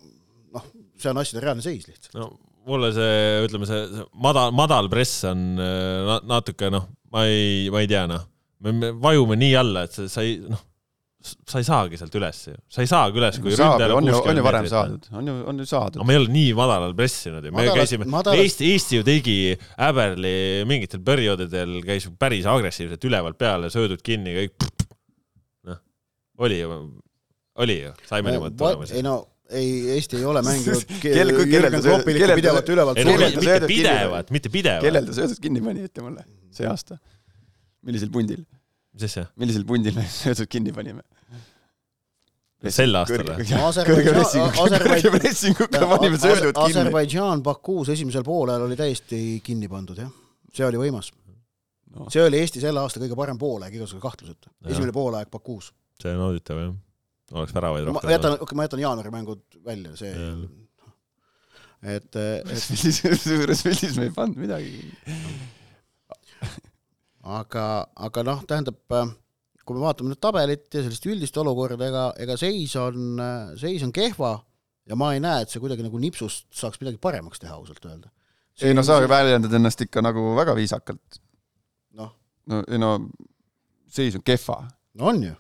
noh, see on asjade reaalne seis lihtsalt. no mulle see, ütleme, see madal, madal press on äh, natuke noh, ma ei, ma ei tea, noh, me vajume nii alla, et sa ei, noh sa ei saagi sealt üles ju, sa ei saagi üles, kui ründajal on, on ju varem saadud, on ju, on ju saadud. aga me ei ole nii madalal pressinud ju, me madalad, käisime Eesti, Eesti ju tegi Äberli mingitel perioodidel käis päris agressiivselt ülevalt peale, söödud kinni, kõik noh, oli ju, oli ju, saime niimoodi tulemusi. ei no ei, Eesti ei ole mänginud pidevalt ülevalt mitte pidevalt, mitte pidevalt. kellel ta söödud kinni pani, ütle mulle, see aasta? millisel pundil? mis asja? millisel pundil me söödud kinni panime? Sel aastal või? Aserbaidžaan Bakuus esimesel poolel oli täiesti kinni pandud, jah. see oli võimas no.. see oli Eesti selle aasta kõige parem poolaeg igasuguse kahtluseta. esimene poolaeg Bakuus. see on nauditav, jah. oleks väravaid rohkem. ma jätan, okei okay,, ma jätan jaanuari mängud välja, see ja. et, et suures pildis me ei pannud midagi aga, aga noh, tähendab kui me vaatame nüüd tabelit ja sellist üldist olukorda, ega, ega seis on, seis on kehva ja ma ei näe, et see kuidagi nagu nipsust saaks midagi paremaks teha, ausalt öelda. ei no sa väljendad ennast ikka nagu väga viisakalt. noh. no ei no seis on kehva. no on ju.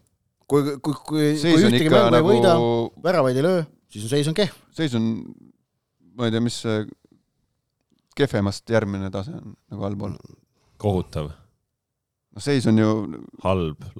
kui, kui, kui, kui ühtegi mängu nagu... ei võida, väravaid ei löö, siis on seis on kehv. seis on, ma ei tea, mis see kehvemast järgmine tase on nagu allpool. kohutav. noh, seis on ju halb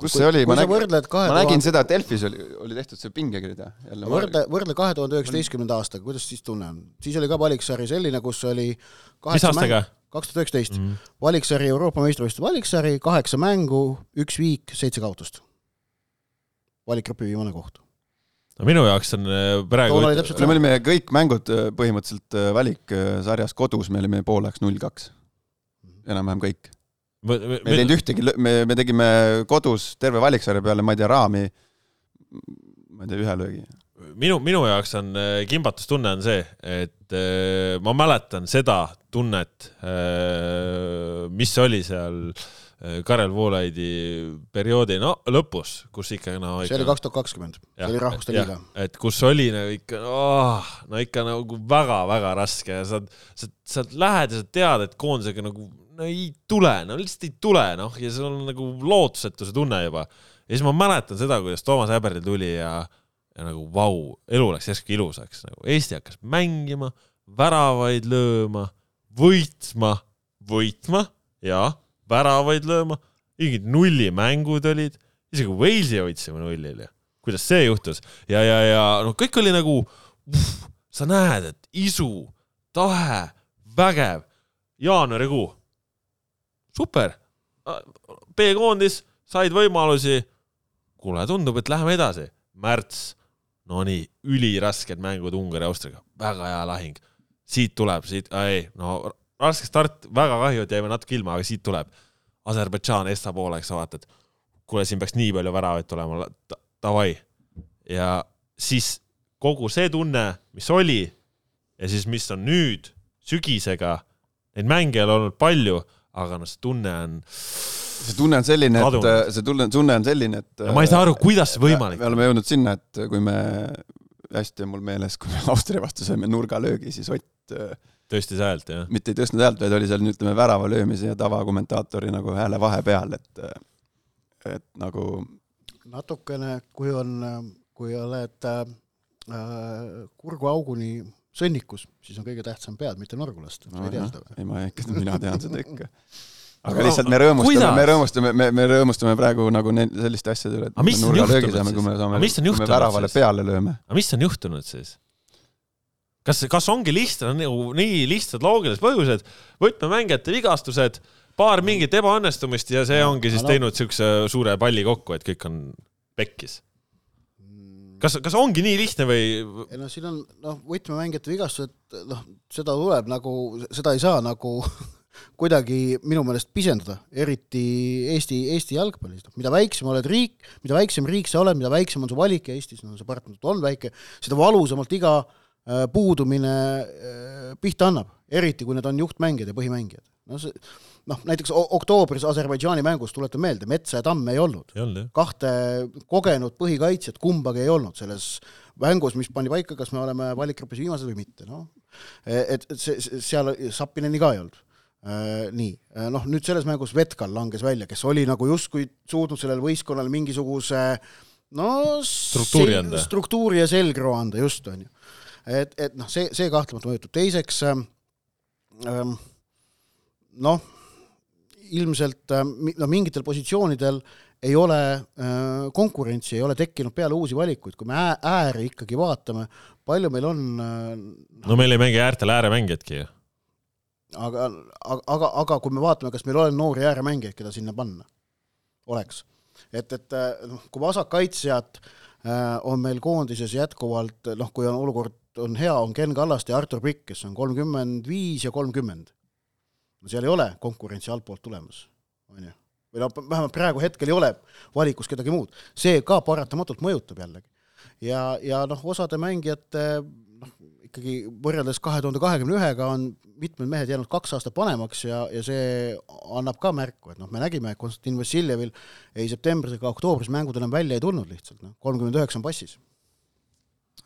kus see oli, ma, nägin, ma nägin seda, et Delfis oli, oli tehtud see pingekirja. võrdle, võrdle kahe tuhande üheksateistkümnenda aastaga, kuidas siis tunne on? siis oli ka valiksari selline, kus oli mis aastaga? kaks tuhat üheksateist. Mhm. valiksari, Euroopa meistrivõistluste valiksari, kaheksa mängu, üks viik, seitse kaotust. valikgrupi viimane koht. no minu jaoks on äh, praegu me olime kõik mängud äh, põhimõtteliselt äh, valiksarjas kodus, me olime pooleks null kaks. Mhm. enam-vähem kõik me, ei teinud ühtegi, me, me tegime kodus terve valiksarja peale, ma ei tea, raami, ma ei tea, ühe löögi. minu, minu jaoks on äh, kimbatustunne on see, et äh, ma mäletan seda tunnet, äh, mis oli seal Karel Voolaidi perioodi no lõpus, kus ikka no ikka, see oli kaks tuhat kakskümmend, see oli Rahvuste Liiga. et kus oli nagu ikka oh,, no ikka nagu väga-väga raske ja sa, sa, sa lähed ja sa tead, et koondisega nagu no ei tule, no lihtsalt ei tule, noh, ja sul on nagu lootusetuse tunne juba. ja siis ma mäletan seda, kuidas Toomas Häberli tuli ja, ja nagu vau, elu läks järsku ilusaks, nagu Eesti hakkas mängima, väravaid lööma, võitma, võitma ja väravaid lööma, mingid nullimängud olid, isegi Walesi hoidsime nullil ja kuidas see juhtus. Ja, ja, ja noh, kõik oli nagu, sa näed, et isu, tahe vägev, jaanuarikuu, super, B-koondis, said võimalusi, kuule, tundub, et läheme edasi, märts, no nii, ülirasked mängud Ungari, Austriaga, väga hea lahing, siit tuleb, siit, ei, no raske start, väga kahju, et jäime natuke ilma, aga siit tuleb. Aserbaidžaan, Esta poole, eks sa vaatad, kuule, siin peaks nii palju väravaid tulema, davai. ja siis kogu see tunne, mis oli ja siis, mis on nüüd sügisega, neid mänge ei ole olnud palju, aga noh, see tunne on, see tunne on selline, et Kadunud. see tunne, tunne on selline, et ma ei saa aru, kuidas see võimalik me oleme jõudnud sinna, et kui me, hästi on mul meeles, kui me Austria vastu saime nurgalöögi, siis Ott äh, tõstis häält, jah. mitte ei tõstnud häält, vaid oli seal, ütleme, värava löömise ja tavakommentaatori nagu hääle vahepeal, et et nagu natukene, kui on, kui oled äh, kurguauguni sõnnikus, siis on kõige tähtsam pead, mitte norgu lasta, sa ei tea seda või? ei, ma ikka, mina tean seda ikka. aga lihtsalt me rõõmustame, me rõõmustame, me, me rõõmustame praegu nagu ne- selliste asjade üle, et Aga mis on nurgalöögi juhtunud saame, kui me siis? saame, Aga mis on kui me juhtunud väravale siis? peale lööme. aga mis on juhtunud siis? kas, kas ongi lihtsalt nagu nii lihtsad loogilised põhjused, võtmemängijate vigastused, paar mingit ebaõnnestumist ja see ongi siis no- teinud siukse suure palli kokku, et kõik on pekkis. kas, kas ongi nii lihtne või? ei no siin on noh, võtmemängijate vigastused, noh, seda tuleb nagu, seda ei saa nagu kuidagi minu meelest pisendada, eriti Eesti, Eesti jalgpallis, noh mida väiksem oled riik, mida väiksem riik sa oled, mida väiksem on su valik ja Eestis no see paratamatult on väike, seda valusamalt iga äh, puudumine äh, pihta annab, eriti kui need on juhtmängijad ja põhimängijad. no see noh, näiteks oktoobris Aserbaidžaani mängus, tuletan meelde, Metsa ja Tamm ei olnud kahte kogenud põhikaitsjat kumbagi ei olnud selles mängus, mis pandi paika, kas me oleme valikgrupis viimased või mitte, noh. et et see, seal Sapineni ka ei olnud. nii, noh nüüd selles mängus Vetkal langes välja, kes oli nagu justkui suutnud sellele võistkonnale mingisuguse no Struktuuri anda. struktuuri ja selgroo anda just, on ju. et, et noh, see, see kahtlemata mõjutab, teiseks ähm, noh, ilmselt äh, no mingitel positsioonidel ei ole äh, konkurentsi, ei ole tekkinud peale uusi valikuid, kui me ää- ääri ikkagi vaatame, palju meil on äh, no meil ei mängi äärtel ääremängijatki ju. aga, aga, aga, aga kui me vaatame, kas meil on noori ääremängijaid, keda sinna panna, oleks. et, et noh, kui vasakkaitsjad on meil koondises jätkuvalt noh, kui on olukord on hea, on Ken Kallaste ja Artur Pikk, kes on kolmkümmend viis ja kolmkümmend. No seal ei ole konkurentsi altpoolt tulemas, on ju. või noh, vähemalt praegu hetkel ei ole valikus kedagi muud, see ka paratamatult mõjutab jällegi. ja, ja noh, osade mängijate noh, ikkagi võrreldes kahe tuhande kahekümne ühega on mitmed mehed jäänud kaks aastat vanemaks ja, ja see annab ka märku, et noh, me nägime, et Konstantin Vassiljevil ei septembris ega oktoobris mängud enam välja ei tulnud lihtsalt, noh, kolmkümmend üheksa on passis.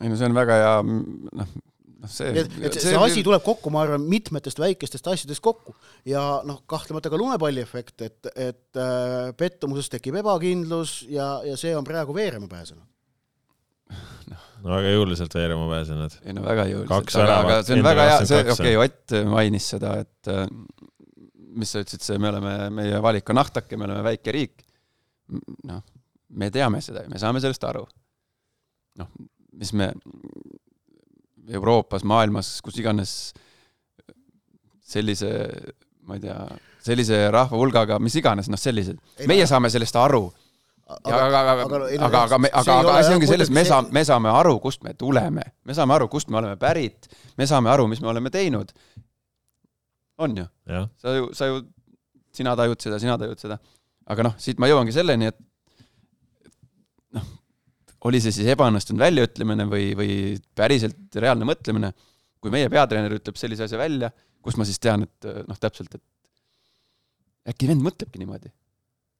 ei no see on väga hea, noh, noh see et, et see, see asi tuleb kokku, ma arvan, mitmetest väikestest asjadest kokku ja noh, kahtlemata ka lumepalliefekt, et, et äh, pettumuses tekib ebakindlus ja, ja see on praegu veerema pääsenud. no väga jõuliselt veerema pääsenud. ei no väga jõuliselt, aga, aga see on väga hea, see, 22 okei okay,, Ott mainis seda, et äh, mis sa ütlesid, see, me oleme, meie valik on ahtake, me oleme väike riik. noh, me teame seda ja me saame sellest aru. noh, mis me Euroopas, maailmas, kus iganes sellise, ma ei tea, sellise rahva hulgaga, mis iganes, noh, sellised, meie saame sellest aru. Ja aga, aga, aga, aga, aga, aga, aga asi ongi selles, me saame, me saame aru, kust me tuleme, me saame aru, kust me oleme pärit, me saame aru, mis me oleme teinud. on ju, sa ju, sa ju, sina tajud seda, sina tajud seda. aga noh, siit ma jõuangi selleni, et oli see siis ebaõnnestunud väljaütlemine või, või päriselt reaalne mõtlemine, kui meie peatreener ütleb sellise asja välja, kus ma siis tean, et noh, täpselt, et äkki vend mõtlebki niimoodi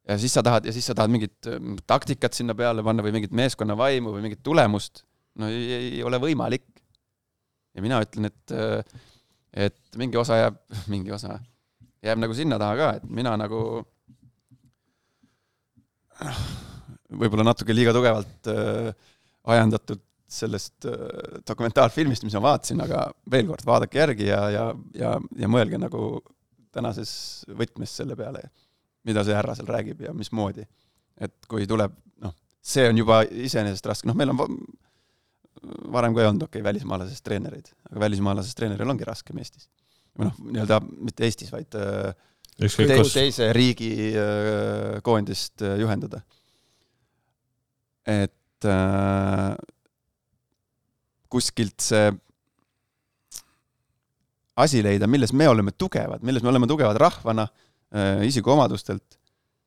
ja siis sa tahad, ja siis sa tahad mingit ähm, taktikat sinna peale panna või mingit meeskonna vaimu või mingit tulemust, no ei, ei ole võimalik. ja mina ütlen, et, et mingi osa jääb, mingi osa jääb nagu sinna taha ka, et mina nagu võib-olla natuke liiga tugevalt äh, ajendatud sellest äh, dokumentaalfilmist, mis ma vaatasin, aga veel kord, vaadake järgi ja, ja, ja, ja mõelge nagu tänases võtmes selle peale mida see härra seal räägib ja mismoodi. et kui tuleb, noh, see on juba iseenesest raske, noh, meil on va- varem ka ei olnud, okei okay,, välismaalasest treenereid, aga välismaalasest treeneril ongi raskem Eestis. või noh, nii-öelda mitte Eestis, vaid äh, te, kus. teise riigi äh, koondist äh, juhendada. Et äh, kuskilt see asi leida, milles me oleme tugevad, milles me oleme tugevad rahvana äh,, isikuomadustelt.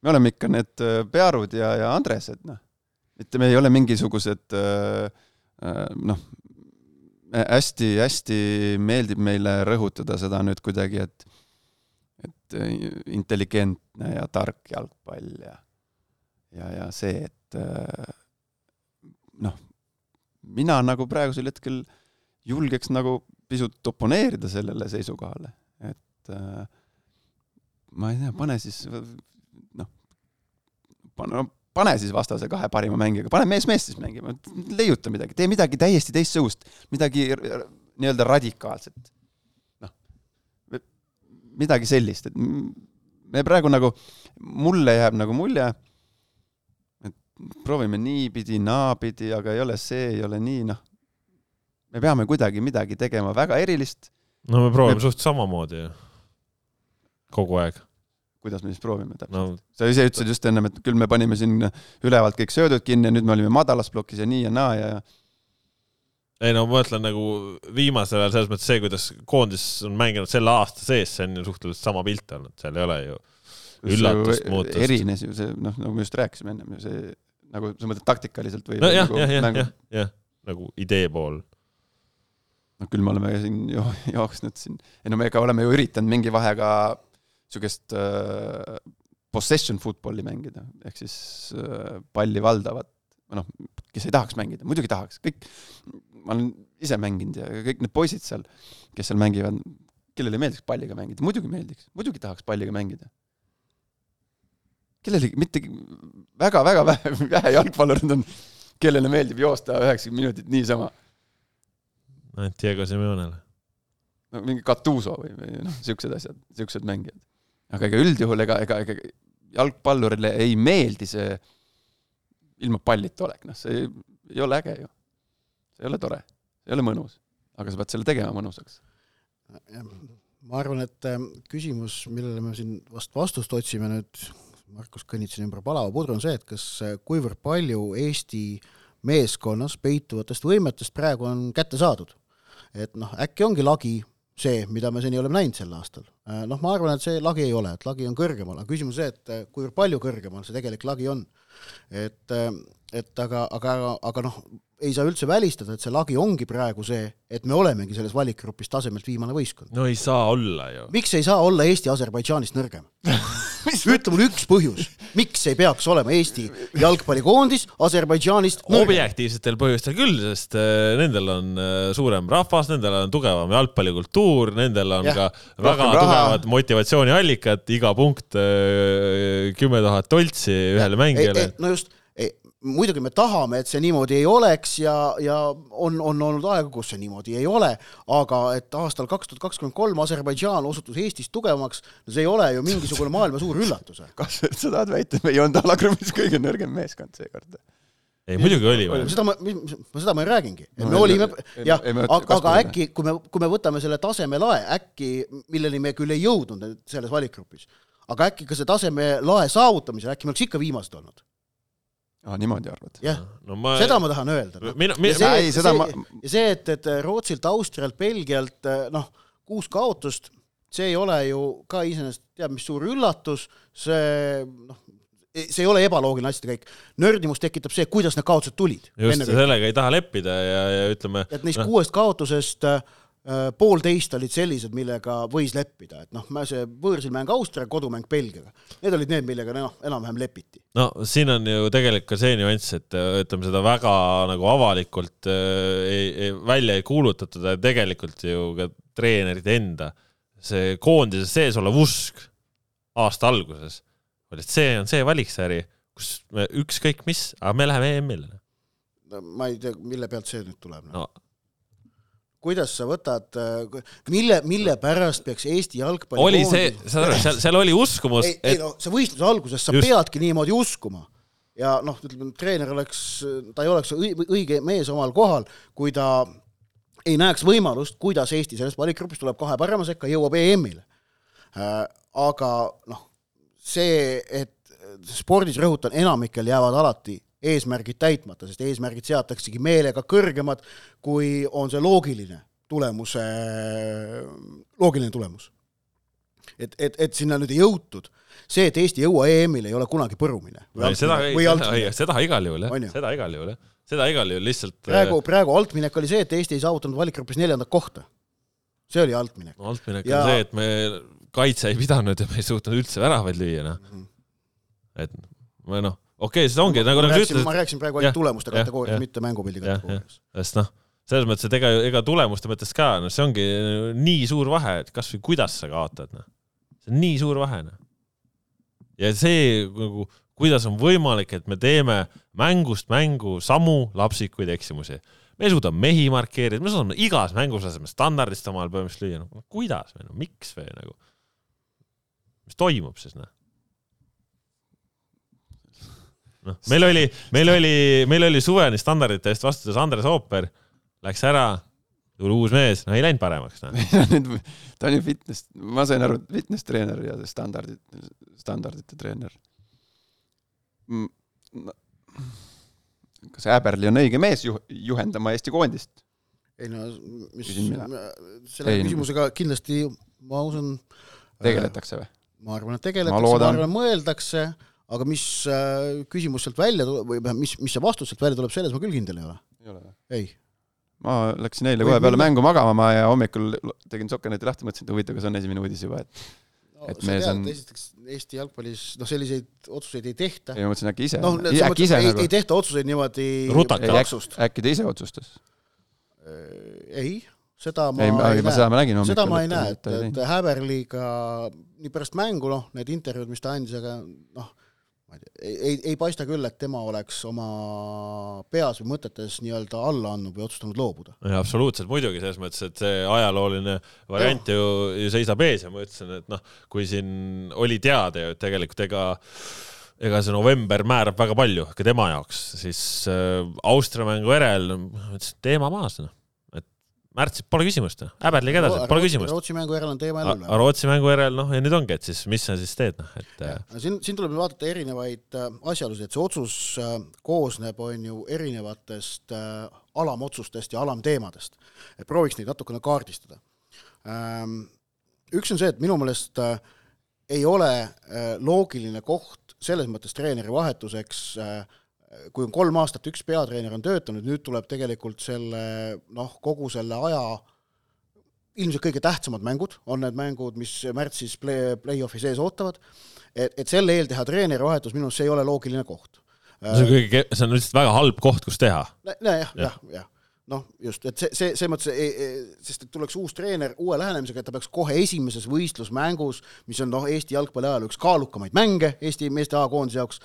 me oleme ikka need äh, Pearud ja, ja Andresed, noh. mitte me ei ole mingisugused äh, äh, noh, hästi-hästi meeldib meile rõhutada seda nüüd kuidagi, et et äh, intelligentne ja tark jalgpall ja ja, ja see, et äh, noh, mina nagu praegusel hetkel julgeks nagu pisut oponeerida sellele seisukohale, et äh, ma ei tea, pane siis noh, pane, pane siis vastase kahe parima mängijaga, pane mees-mees siis mängima, leiuta midagi, tee midagi täiesti teistsugust, midagi nii-öelda radikaalset. noh, midagi sellist, et me praegu nagu, mulle jääb nagu mulje, proovime niipidi, naapidi, aga ei ole see, ei ole nii, noh. me peame kuidagi midagi tegema väga erilist, no me proovime Me- suht samamoodi ju. kogu aeg. kuidas me siis proovime täpselt no sa ise ütlesid just ennem, et küll me panime siin ülevalt kõik söödud kinni ja nüüd me olime madalas plokis ja nii ja naa ja, ja ei no ma mõtlen nagu viimasel ajal selles mõttes see, kuidas koondis on mänginud selle aasta sees, see on ju suhteliselt sama pilt olnud, seal ei ole ju üllatust, muutust. erines ju see, noh, nagu me just rääkisime ennem ju see, nagu sa mõtled taktikaliselt või? nojah, nagu jah, jah, mängu- jah, jah, nagu idee pool. noh, küll me oleme siin jo- jooksnud siin, ei no me ikka oleme ju üritanud mingi vahega niisugust äh, possession football'i mängida, ehk siis äh, palli valdavat, noh, kes ei tahaks mängida, muidugi tahaks, kõik, ma olen ise mänginud ja kõik need poisid seal, kes seal mängivad, kellele meeldiks palliga mängida, muidugi meeldiks, muidugi tahaks palliga mängida. Kellelegi mitte väga-väga vähe, vähe jalgpallurid on, kellele meeldib joosta üheksakümmend minutit niisama ainult Diego Simeonele. no mingi Gattuso või, või noh, siuksed asjad, siuksed mängijad. aga ega üldjuhul ega, ega, ega jalgpallurile ei meeldi see ilma pallita olek, noh, see ei, ei ole äge ju. see ei ole tore, see ei ole mõnus, aga sa pead selle tegema mõnusaks. ma arvan, et ähm, küsimus, millele me siin vast vastust otsime nüüd, Markus kõnnitsi ümber palava pudru, on see, et kas, kuivõrd palju Eesti meeskonnas peituvatest võimetest praegu on kätte saadud. et noh, äkki ongi lagi see, mida me seni oleme näinud sel aastal. noh, ma arvan, et see lagi ei ole, et lagi on kõrgemal, aga küsimus on see, et äh, kuivõrd palju kõrgemal see tegelik lagi on. et, et aga, aga, aga noh, ei saa üldse välistada, et see lagi ongi praegu see, et me olemegi selles valikgrupis tasemelt viimane võistkond. no ei saa olla ju. miks ei saa olla Eesti Aserbaidžaanist nõrgem? ütle mulle üks põhjus, miks ei peaks olema Eesti jalgpallikoondis Aserbaidžaanist nõrgem? objektiivsetel põhjustel küll, sest äh, nendel on äh, suurem rahvas, nendel on tugevam jalgpallikultuur, nendel on Jah. ka väga tugevad motivatsiooniallikad, iga punkt äh, kümme tuhat toltsi ühele mängijale. no just, muidugi me tahame, et see niimoodi ei oleks ja, ja on, on olnud aegu, kus see niimoodi ei ole, aga et aastal kaks tuhat kakskümmend kolm Aserbaidžaan osutus Eestist tugevamaks, no see ei ole ju mingisugune maailma suur üllatus. kas sa tahad väita, et me ei olnud alagrupis kõige nõrgem meeskond seekord? ei, muidugi oli seda ma, ma seda ma ei räägingi, et No me ei, olime jah aga, aga äkki, kui me, kui me võtame selle tasemelae, äkki, milleni me küll ei jõudnud selles valikgrupis, aga äkki ka see tasemelae saavutamisel, äkki me oleks ikka viimased olnud, aa, niimoodi arvad? jah, no ma, seda ma tahan öelda no.. mina, ja mina, see, ei, et, seda see, ma- ja see, et, et Rootsilt, Austrialt, Belgialt noh, kuus kaotust, see ei ole ju ka iseenesest teab mis suur üllatus, see noh, see ei ole ebaloogiline asjade käik. nördimust tekitab see, kuidas need kaotused tulid. just sellega ei taha leppida ja, ja ütleme, et neist noh, kuuest kaotusest äh, poolteist olid sellised, millega võis leppida, et noh, see võõrsil mäng Austria, kodumäng Belgiaga, need olid need, millega noh, enam-vähem lepiti. no siin on ju tegelikult ka see nüanss, et äh, ütleme seda väga nagu avalikult äh, ei, ei, välja ei kuulutatud ja tegelikult ju ka treenerite enda see koondise sees olev usk aasta alguses oli, et see on see valiksari, kus me ükskõik mis, aga me läheme EM-ile. ma ei tea, mille pealt see nüüd tuleb no.. no kuidas sa võtad, mille, mille pärast peaks Eesti jalgpalli oli see, saad aru, seal, seal oli uskumus, ei, ei et no see võistluse alguses sa Just. Peadki niimoodi uskuma. ja noh, ütleme, treener oleks, ta ei oleks õi- õige mees omal kohal, kui ta ei näeks võimalust, kuidas Eesti sellest valikgrupist tuleb kahe parema sekka, jõuab EM-ile. Aga noh, see, et spordis rõhutan, enamikel jäävad alati eesmärgid täitmata, sest eesmärgid seataksegi meelega kõrgemad, kui on see loogiline tulemuse, loogiline tulemus. et, et, et sinna nüüd ei jõutud, see, et Eesti ei jõua EM-ile, ei ole kunagi põrumine. seda, seda igal juhul jah, seda igal juhul jah, seda igal juhul lihtsalt praegu, praegu altminek oli see, et Eesti ei saavutanud valikgrupis neljandat kohta. see oli altminek no,. altminek ja... on see, et me kaitse ei pidanud ja me ei suutnud üldse väravaid lüüa, noh. Mhm. et või noh, okei okay,, see ongi nagu nagu ütlesid. ma rääkisin praegu ainult tulemuste kategoorias, mitte mängupildi kategoorias. sest noh, selles mõttes, et ega, ega tulemuste mõttes ka, noh, see ongi nii suur vahe, et kasvõi kuidas sa kaotad, noh. see on nii suur vahe, noh. ja see nagu, kuidas on võimalik, et me teeme mängust mängu samu lapsikuid eksimusi me suudame mehi markeerida, me suudame igas mängus laseme standardist omal põhimõtteliselt lüüa, no kuidas või no miks või nagu mis toimub siis, noh? Noh, meil oli, meil oli, meil oli suveni standardite eest vastutas Andres Ooper, läks ära, tuli uus mees, no ei läinud paremaks, nüüd ta on ju fitness, ma sain aru, fitness treener ja standardid, standardite treener. No,. kas Äberli on õige mees ju-, juhendama Eesti koondist? ei no, mis, selle ei, küsimusega kindlasti ma usun tegeletakse või? ma arvan, et tegeletakse, ma arvan, mõeldakse, aga mis äh, küsimus sealt välja tuleb või mis, mis see vastus sealt välja tuleb, selles ma küll kindel ei ole. ei ole või? ei. ma läksin eile kohe peale mängu magama ma ja hommikul tegin Sokkerneti lahti, mõtlesin, et huvitav, kas on esimene uudis juba, et no, et mees on esiteks Eesti jalgpallis noh, selliseid otsuseid ei tehta. ei, ma mõtlesin äkki ise no,. äkki ise ei, nagu ei tehta otsuseid niimoodi taksust. äkki ta ise otsustas? ei seda ma ei, ei, ei näe. seda ma nägin hommikul. seda ma ei näe, et, et Häberliga nii pärast mängu, noh, need intervjuud, mis ta andis, aga noh, ma ei tea, ei, ei, ei paista küll, et tema oleks oma peas või mõtetes nii-öelda alla andnud või otsustanud loobuda. absoluutselt, muidugi, selles mõttes, et see ajalooline variant ju, ju seisab ees ja ma ütlesin, et noh, kui siin oli teada ju, et tegelikult ega ega see november määrab väga palju ka tema jaoks, siis äh, Austria mängu järel, ma ütlesin, teema maas, noh märtsis pole küsimust, häberlige edasi, pole küsimust. Rootsi mängu järel on teema jälle üle. Rootsi mängu järel, noh, ja nüüd ongi, et siis mis sa siis teed, noh, et. no siin, siin tuleb vaadata erinevaid äh, asjaolusid, et see otsus äh, koosneb, on ju, erinevatest äh, alamotsustest ja alamteemadest. et prooviks neid natukene kaardistada ähm,. üks on see, et minu meelest äh, ei ole äh, loogiline koht selles mõttes treeneri vahetuseks äh, kui on kolm aastat üks peatreener on töötanud, nüüd tuleb tegelikult selle noh, kogu selle aja ilmselt kõige tähtsamad mängud, on need mängud, mis märtsis play, play-off'i sees ootavad, et, et selle eel teha treenerivahetus, minu arust see ei ole loogiline koht. see on kõige, see on lihtsalt väga halb koht, kus teha. jah, jah, jah noh, just, et see, see, selles mõttes, e, e, sest et tuleks uus treener uue lähenemisega, et ta peaks kohe esimeses võistlusmängus, mis on noh, Eesti jalgpalli ajaloo üks kaalukamaid mänge Eesti meeste A-koondise jaoks,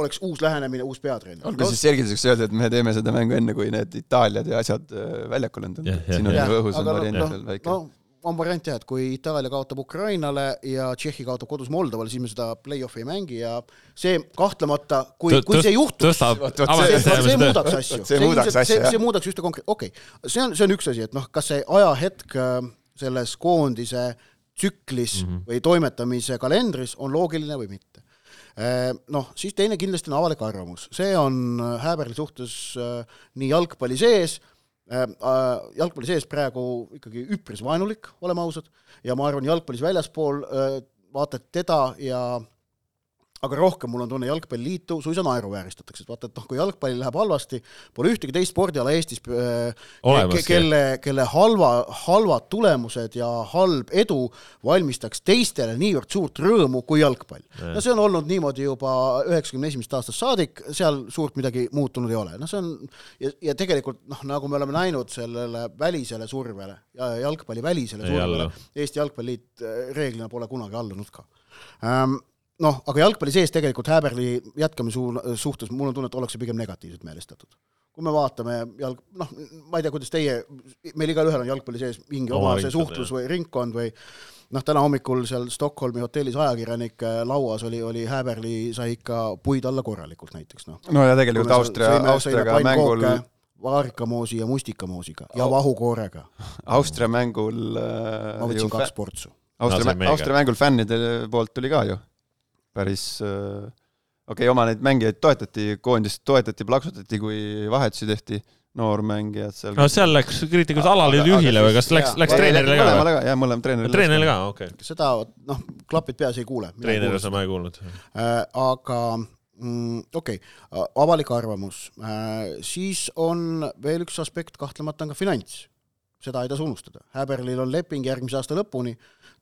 oleks uus lähenemine, uus peatreener. olgu no, siis selgituseks öelda, et me teeme seda mängu enne, kui need Itaaliad ja asjad äh, väljakule on tulnud, et siin on ju õhus on variant no, veel väike. no, on variant jah, et kui Itaalia kaotab Ukrainale ja Tšehhi kaotab kodus Moldovale, siis me seda play-off'i ei mängi ja see kahtlemata, kui, kui see juhtuks, see, see muudaks asju. see muudaks asju, jah. see muudaks ühte konkreet-, okei okay., see on, see on üks asi, et noh, kas see ajahetk äh, selles koondise tsüklis mm -hmm. või toimetamise kalendris on loogiline või mitte Äh, noh, siis teine kindlasti on avalik arvamus, see on äh, Häberli suhtes äh, nii jalgpalli sees, jalgpalli sees praegu ikkagi üpris vaenulik, oleme ausad, ja ma arvan, jalgpallis väljaspool vaata, et teda ja aga rohkem mul on tunne, Jalgpalliliitu suisa naeruvääristatakse, et vaata, et noh, kui jalgpallil läheb halvasti, pole ühtegi teist spordiala Eestis äh, Olemas, kelle, kelle halva, halvad tulemused ja halb edu valmistaks teistele niivõrd suurt rõõmu kui jalgpall. no see on olnud niimoodi juba üheksakümne esimesest aastast saadik, seal suurt midagi muutunud ei ole, noh, see on ja, ja tegelikult noh, nagu me oleme näinud sellele välisele survele ja jalgpalli välisele survele, Eesti Jalgpalliliit äh, reeglina pole kunagi allunud ka. Ähm, noh, aga jalgpalli sees tegelikult Häberli jätkamise su suhtes mul on tunne, et ollakse pigem negatiivselt meelestatud. kui me vaatame jalg-, noh, ma ei tea, kuidas teie, meil igalühel on jalgpalli sees mingi oma see suhtlus või ringkond või noh, täna hommikul seal Stockholmi hotellis ajakirjanike lauas oli, oli Häberli sai ikka puid alla korralikult näiteks noh. no ja tegelikult Austria, Austriaga mängul vaarikamoosi ja mustikamoosiga ja vahukoorega. Austria mängul äh, ma võtsin kaks portsu. Austria no,, Austria mängul fännide poolt tuli ka ju päris äh, okei okay,, oma neid mängijaid toetati, koondist toetati, plaksutati, kui vahetusi tehti noormängijad seal. no seal läks kriitikas alaliidu või kas läks, läks treenerile ka? mõlemale ka, jah, mõlem treenerile. treenerile ka, okei okay.. seda, noh, klapid peas ei kuule. treeneri osa ma ei kuulnud äh,. aga mm, okei okay., avalik arvamus äh,, siis on veel üks aspekt, kahtlemata on ka finants. seda ei tasu unustada. Häberlil on leping järgmise aasta lõpuni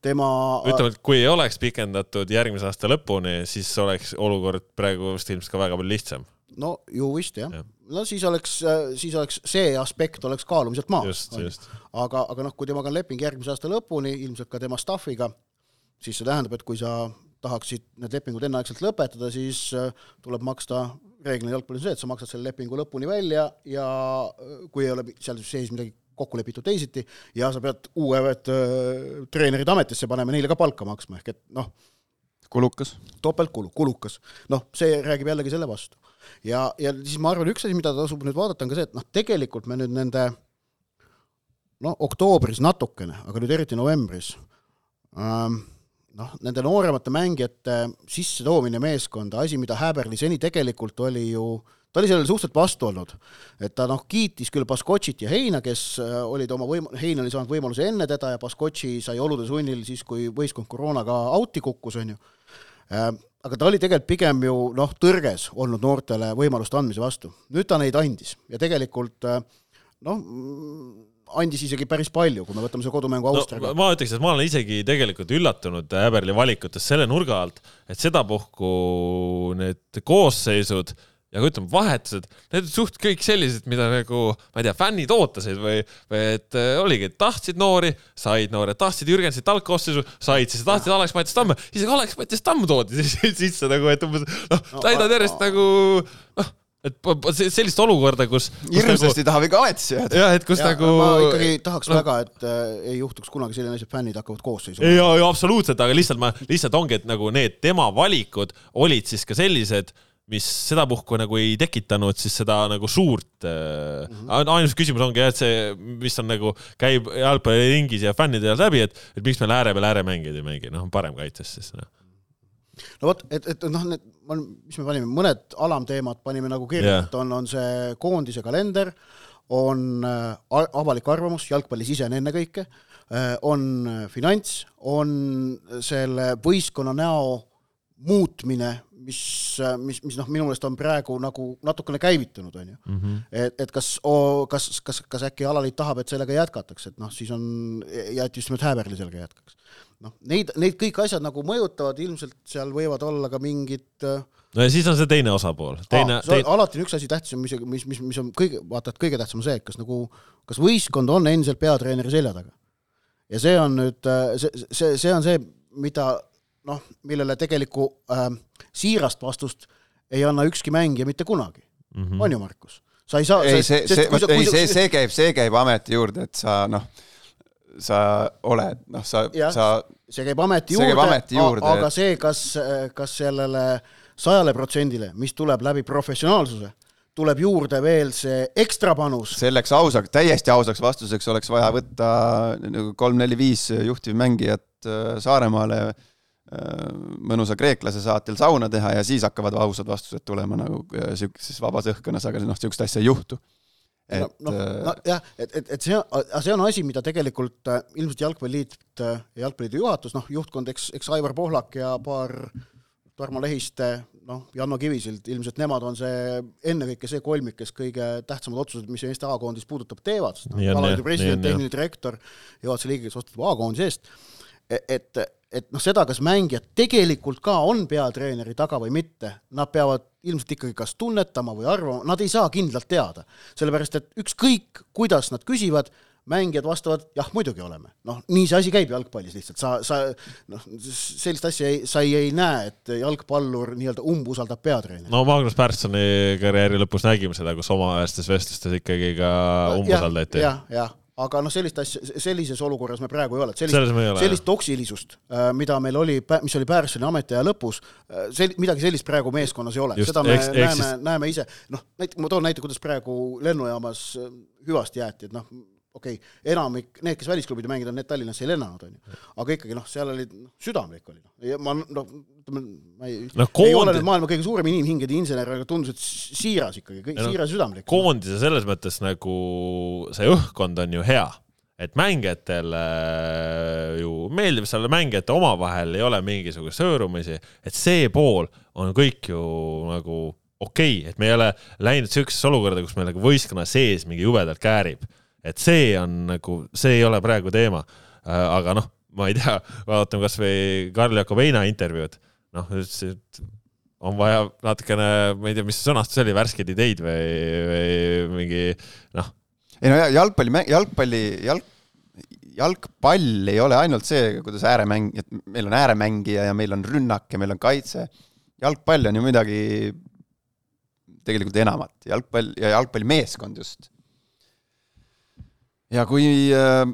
tema ütleme, et kui ei oleks pikendatud järgmise aasta lõpuni, siis oleks olukord praegu vist ilmselt ka väga palju lihtsam no ju vist jah ja. no siis oleks, siis oleks see aspekt oleks kaalumiselt maas. aga, aga noh, kui temaga on leping järgmise aasta lõpuni, ilmselt ka tema staff'iga, siis see tähendab, et kui sa tahaksid need lepingud enneaegselt lõpetada, siis äh, tuleb maksta, reeglina jalgpallis on see, et sa maksad selle lepingu lõpuni välja ja äh, kui ei ole seal sees midagi kokku lepitud teisiti ja sa pead uued äh, treenerid ametisse panema, neile ka palka maksma, ehk et noh, kulukas. topeltkulu, kulukas. noh, see räägib jällegi selle vastu ja, ja siis ma arvan, üks asi, mida tasub nüüd vaadata, on ka see, et noh, tegelikult me nüüd nende noh, oktoobris natukene, aga nüüd eriti novembris ähm, noh, nende nooremate mängijate sissetoomine meeskonda, asi, mida Häberli seni tegelikult oli ju ta oli sellele suhteliselt vastu olnud, et ta noh, kiitis küll Baskotšit ja Heina, kes äh, olid oma võim-, Hein oli saanud võimaluse enne teda ja Baskotši sai olude sunnil siis, kui võistkond koroonaga out'i kukkus, on ju äh, aga ta oli tegelikult pigem ju noh, tõrges olnud noortele võimaluste andmise vastu. nüüd ta neid andis ja tegelikult äh, noh, andis isegi päris palju, kui me võtame selle kodumängu Austriaga no,. ma ütleks, et ma olen isegi tegelikult üllatunud Äberli valikutest selle nurga alt, et sedapuhku need koosseisud ja kui ütleme, vahetused, need on suht kõik sellised, mida nagu, ma ei tea, fännid ootasid või, või et äh, oligi, tahtsid noori, said noored, tahtsid Jürgensit algkoosseisu, said, siis tahtsid Alex Mattias Tamme, isegi Alex Mattias Tamm toodi sisse nagu, et umbes noh, täidad järjest nagu noh, et sellist olukorda, kus, kus hirmsasti nagu, tahab ikka ametisse jääda. jah, et kus ja, nagu ma ikkagi tahaks no, väga, et äh, ei juhtuks kunagi selline asi, et fännid hakkavad koosseisu. ja, ja absoluutselt, aga lihtsalt ma, lihtsalt ongi, et nagu need tema valikud olid siis ka sellised mis sedapuhku nagu ei tekitanud siis seda nagu suurt mm -hmm. ainus küsimus ongi jah, et see, mis on nagu, käib jalgpalliringis ja fännide seas läbi, et, et miks me ääre peal ääremängijaid ei mängi, noh, parem kaitses siis noh. no vot, et, et noh, need, mis me panime, mõned alamteemad panime nagu kirja yeah., et on, on see koondise kalender, on äh, avalik arvamus, jalgpallis ise on ennekõike äh,, on finants, on selle võistkonna näo muutmine mis, mis, mis noh, minu meelest on praegu nagu natukene käivitunud, on ju mm. -hmm. et, et kas, kas, kas, kas äkki alaliit tahab, et sellega jätkatakse, et noh, siis on, ja et just nimelt Häberli sellega jätkaks. noh, neid, neid kõik asjad nagu mõjutavad, ilmselt seal võivad olla ka mingid no ja siis on see teine osapool. teine, teine... alati on üks asi tähtis, mis, mis, mis, mis on kõige, vaata, et kõige tähtsam on see, et kas nagu, kas võistkond on endiselt peatreeneri selja taga. ja see on nüüd, see, see, see on see, mida noh, millele tegelikku äh, siirast vastust ei anna ükski mängija mitte kunagi mm. -hmm. on ju, Markus? sa ei saa ei, see, see, ei, see, see käib, see käib ameti juurde, et sa noh, sa oled, noh, sa, sa see käib ameti juurde, ameti juurde, aga see, kas, kas sellele sajale protsendile, mis tuleb läbi professionaalsuse, tuleb juurde veel see ekstra panus. selleks ausaks, täiesti ausaks vastuseks oleks vaja võtta nagu kolm-neli-viis juhtivmängijat äh, Saaremaale Äh, mõnusa kreeklase saatel sauna teha ja siis hakkavad ausad vastused tulema nagu äh, sihukeses vabas õhkkonnas, aga noh, sihukest asja ei juhtu. et no, no, äh, no jah, et, et, et see on, see on asi, mida tegelikult äh, ilmselt Jalgpalliliit ja Jalgpalliliidu juhatus, noh, juhtkond, eks, eks Aivar Pohlak ja paar Tarmo Lehiste, noh, Janno Kivisild, ilmselt nemad on see, ennekõike see kolmik, kes kõige tähtsamad otsused, mis Eesti A-koondist puudutab, teevad, sest noh, alati president, tehniline direktor, juhatuse liige, kes vastutab A-koondise eest, et et noh, seda, kas mängijad tegelikult ka on peatreeneri taga või mitte, nad peavad ilmselt ikkagi kas tunnetama või arvama, nad ei saa kindlalt teada. sellepärast, et ükskõik, kuidas nad küsivad, mängijad vastavad jah, muidugi oleme. noh, nii see asi käib jalgpallis lihtsalt, sa, sa noh, sellist asja ei, sa ei, ei näe, et jalgpallur nii-öelda umbusaldab peatreenerit. no Magnus Pärssoni karjääri lõpus nägime seda, kus omavahelistes vestlustes ikkagi ka umbusaldati ja,. jah, jah aga noh, sellist asja, sellises olukorras me praegu ei ole, et sellist, sellist toksilisust, mida meil oli, mis oli Pärssoni ametiaja lõpus, sel-, midagi sellist praegu meeskonnas ei ole, seda me eks- näeme näeme ise, noh, näiteks ma toon näite, kuidas praegu lennujaamas äh, hüvasti jäeti, et noh, okei okay,, enamik, need, kes välisklubide mängida on, need Tallinnasse ei lennanud, on ju. aga ikkagi noh, seal oli noh, südamlik oli noh, ja ma noh, ütleme, ma ei Noh, ei ole nüüd maailma kõige suurem inimhingede insener, aga tundus, et siiras ikkagi, Ja noh, siiras südamlik. koondise selles mõttes nagu see õhkkond on ju hea, et mängijatele ju meeldib seal mängijate omavahel ei ole mingisugust hõõrumisi, et see pool on kõik ju nagu okei okay,, et me ei ole läinud siuksesse olukorda, kus meil nagu võistkonna sees mingi jubedalt käärib, et see on nagu, see ei ole praegu teema. aga noh, ma ei tea, vaatame kasvõi Karl Jakobeina intervjuud, noh, ütles, et on vaja natukene, ma ei tea, mis sõnastus oli, värskeid ideid või, või mingi noh, ei no ja- jalgpalli, jalgpalli, jalg, jalgpall ei ole ainult see, kuidas ääremäng, et meil on ääremängija ja meil on rünnak ja meil on kaitse. jalgpall on ju midagi tegelikult enamat, jalgpall ja jalgpallimeeskond just. Ja kui äh,,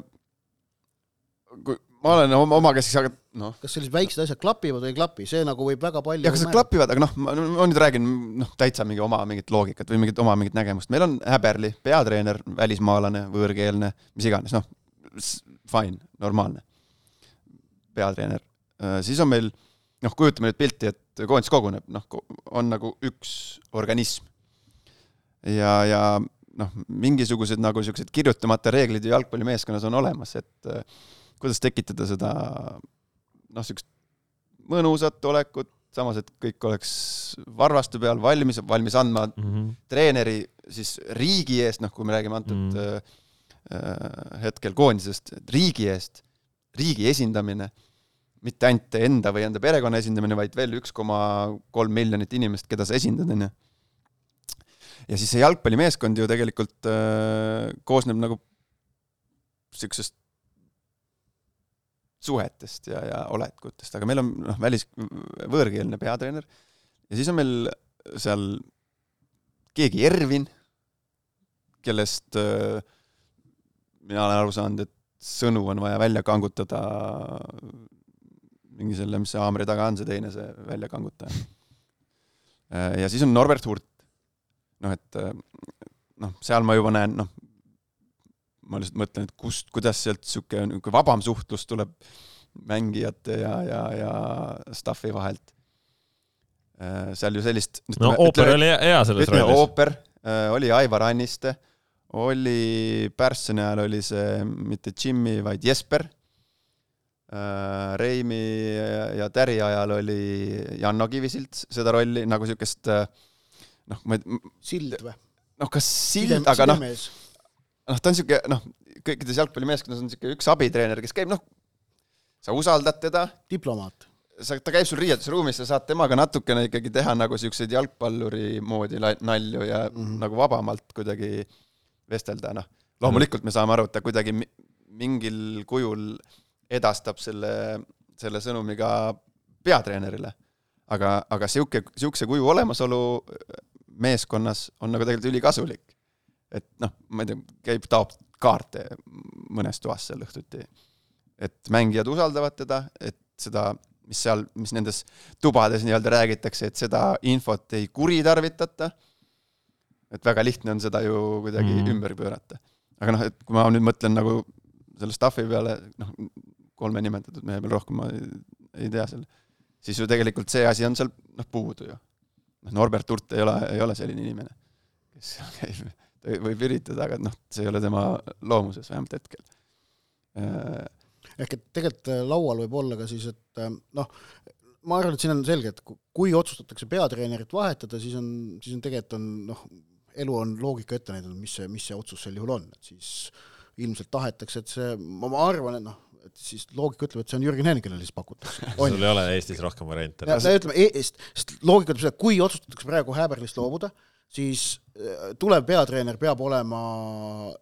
kui ma olen oma, omakeskis, aga noh, kas sellised väiksed asjad klapivad või ei klapi, see nagu võib väga palju ja kas need klapivad, aga noh, ma, ma nüüd räägin noh, täitsa mingi oma mingit loogikat või mingit oma mingit nägemust, meil on Häberli, peatreener, välismaalane, võõrkeelne, mis iganes, noh, fine, normaalne peatreener. siis on meil, noh, kujutame nüüd pilti, et koondis koguneb, noh, on nagu üks organism. ja, ja noh, mingisugused nagu siuksed kirjutamata reeglid ju jalgpallimeeskonnas on olemas, et äh, kuidas tekitada seda noh, siukest mõnusat olekut, samas et kõik oleks varvaste peal valmis, valmis andma mm -hmm. treeneri siis riigi eest, noh, kui me räägime antud Mm. mm. äh, hetkel koondisest, riigi eest, riigi esindamine, mitte ainult enda või enda perekonna esindamine, vaid veel üks koma kolm miljonit inimest, keda sa esindad, onju. Ja siis see jalgpallimeeskond ju tegelikult äh, koosneb nagu siuksest suhetest ja, ja olekutest, aga meil on noh, välis, võõrkeelne peatreener ja siis on meil seal keegi Ervin, kellest äh, mina olen aru saanud, et sõnu on vaja välja kangutada mingi selle, mis see haamri taga on, see teine, see väljakangutaja. ja siis on Norbert Hurt. noh, et äh, noh, seal ma juba näen, noh, ma lihtsalt mõtlen, et kust, kuidas sealt niisugune niisugune vabam suhtlus tuleb mängijate ja, ja, ja staff'i vahelt. seal ju sellist no ooper oli hea selles ütleme, rollis. ooper, oli Aivar Anniste, oli Pärssoni ajal oli see mitte Jimmy, vaid Jesper. Reimi ja- Täri ajal oli Janno Kivisild seda rolli nagu siukest noh, ma sild või? noh, kas sild, aga noh, noh, ta on siuke noh, kõikides jalgpallimeeskondades on siuke üks abitreener, kes käib noh, sa usaldad teda, diplomaat. sa, ta käib sul riietusruumis, sa saad temaga natukene ikkagi teha nagu siukseid jalgpalluri moodi nalju ja mm -hmm. nagu vabamalt kuidagi vestelda, noh. loomulikult me saame aru, et ta kuidagi mi- mingil kujul edastab selle, selle sõnumi ka peatreenerile. aga, aga sihuke, sihukese kuju olemasolu meeskonnas on nagu tegelikult ülikasulik. et noh, ma ei tea, käib, taob kaarte mõnes toas seal õhtuti. et mängijad usaldavad teda, et seda, mis seal, mis nendes tubades nii-öelda räägitakse, et seda infot ei kuritarvitata. et väga lihtne on seda ju kuidagi mm. ümber pöörata. aga noh, et kui ma nüüd mõtlen nagu selle staff'i peale, noh, kolme nimetatud mehe peale rohkem ma ei, ei tea selle, siis ju tegelikult see asi on seal noh, puudu ju. noh, Norbert Hurt ei ole, ei ole selline inimene, kes käib, ta võib üritada, aga noh, see ei ole tema loomuses vähemalt hetkel. ehk et tegelikult äh, laual võib olla ka siis, et äh, noh, ma arvan, et siin on selge, et ku- kui otsustatakse peatreenerit vahetada, siis on, siis on tegelikult on noh, elu on loogika ette näidanud, mis see, mis see otsus sel juhul on, et siis ilmselt tahetakse, et see, ma arvan, et noh, et siis loogika ütleb, et see on Jürgen Henn, kellele siis pakutakse. sul ei ole Eestis rohkem variante. ütleme, sest loogika ütleb seda, et kui otsustatakse praegu Häberlist loobuda, siis äh, tulev peatreener peab olema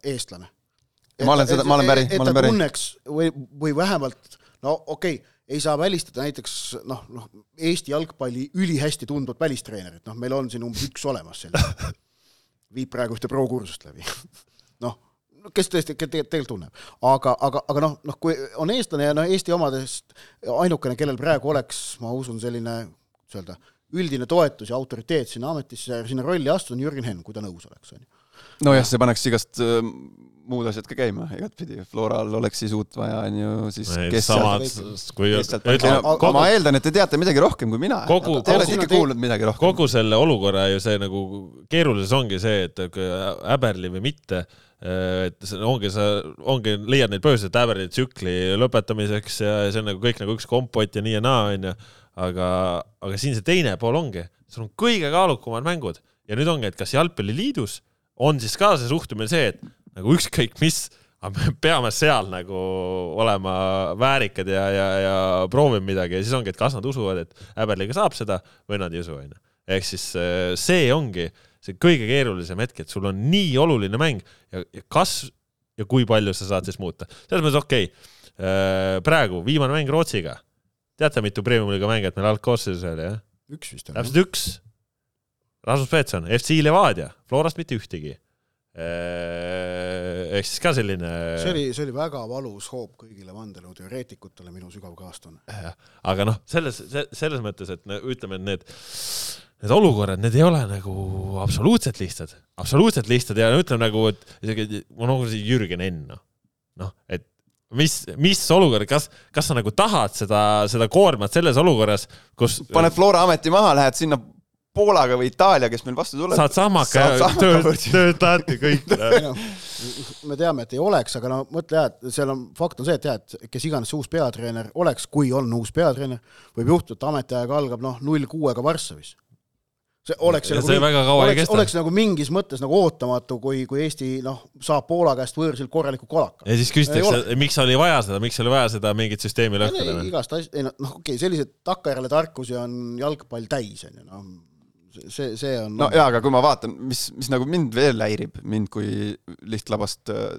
eestlane. Ma olen seda- ma olen päri, ma olen päri. tunneks või, või vähemalt no okei okay,, ei saa välistada näiteks noh, noh Eesti jalgpalli ülihästi tundvat välistreenerit, noh, meil on siin umbes üks olemas selline, viib praegu ühte pro-kursust läbi. kes tõesti tegelikult tunneb, aga, aga, aga noh, noh, kui on eestlane ja noh, Eesti omadest ainukene, kellel praegu oleks, ma usun, selline, kuidas öelda, üldine toetus ja autoriteet sinna ametisse, sinna rolli astuda, on Jürgen Henn, kui ta nõus oleks, on ju. nojah, see paneks igast äh, muud asjad ka käima igatpidi, Floral oleks siis uut vaja, on ju, siis kes samad, kui ütleme, kogu... ma eeldan, et te teate midagi rohkem kui mina. kogu, te olete ikka kuulnud midagi rohkem. kogu selle olukorra ju see nagu keerulisus ongi see, et häberli või mitte, et see ongi, sa ongi, leiad neid põhjuseid häberli tsükli lõpetamiseks ja see on nagu kõik nagu üks kompott ja nii ja naa, onju. aga, aga siin see teine pool ongi, sul on kõige kaalukamad mängud ja nüüd ongi, et kas jalgpalliliidus on siis ka see suhtumine see, et nagu ükskõik mis, aga me peame seal nagu olema väärikad ja, ja, ja proovima midagi ja siis ongi, et kas nad usuvad, et Äberliga saab seda või nad ei usu, onju. ehk siis äh, see ongi see kõige keerulisem hetk, et sul on nii oluline mäng ja, ja kas ja kui palju sa saad siis muuta. selles mõttes okei okay., äh, praegu viimane mäng Rootsiga. teate, mitu premium-liiga mängijat meil algkoosseisus oli, jah? üks vist on. täpselt üks. Rasmus Peetson, FC Levadia, Florast mitte ühtegi Äh, ehk siis ka selline. see oli, see oli väga valus hoop kõigile vandenõuteoreetikutele, minu sügav kaastunne. aga noh, selles, selles mõttes, et ütleme, et need, need olukorrad, need ei ole nagu absoluutselt lihtsad, absoluutselt lihtsad ja ütleme nagu, et isegi ma nagu see Jürgen Enn, noh, noh, et mis, mis olukord, kas, kas sa nagu tahad seda, seda koormat selles olukorras, kus paned Flora ameti maha, lähed sinna Poolaga või Itaalia, kes meil vastu tuleb. saad sammaka ja tööd, tööd tahadki kõik me teame, et ei oleks, aga no mõtle jah, et seal on, fakt on see, et jah, et kes iganes see uus peatreener oleks, kui on uus peatreener, võib juhtuda, et ametiaeg algab noh, null kuuega Varssavis see oleks ja nagu, see väga kaua ei kesta. oleks nagu mingis mõttes nagu ootamatu, kui, kui Eesti noh, saab Poola käest võõrsil korraliku kolaka. ja siis küsitakse, miks oli vaja seda, miks oli vaja seda mingit süsteemi lõhkuda? igast asja, ei noh, okei okay,, selliseid takkajärele tarkusi on jalgpall täis, on ju, noh see, see on no jaa, aga kui ma vaatan, mis, mis nagu mind veel häirib, mind kui lihtlabast äh,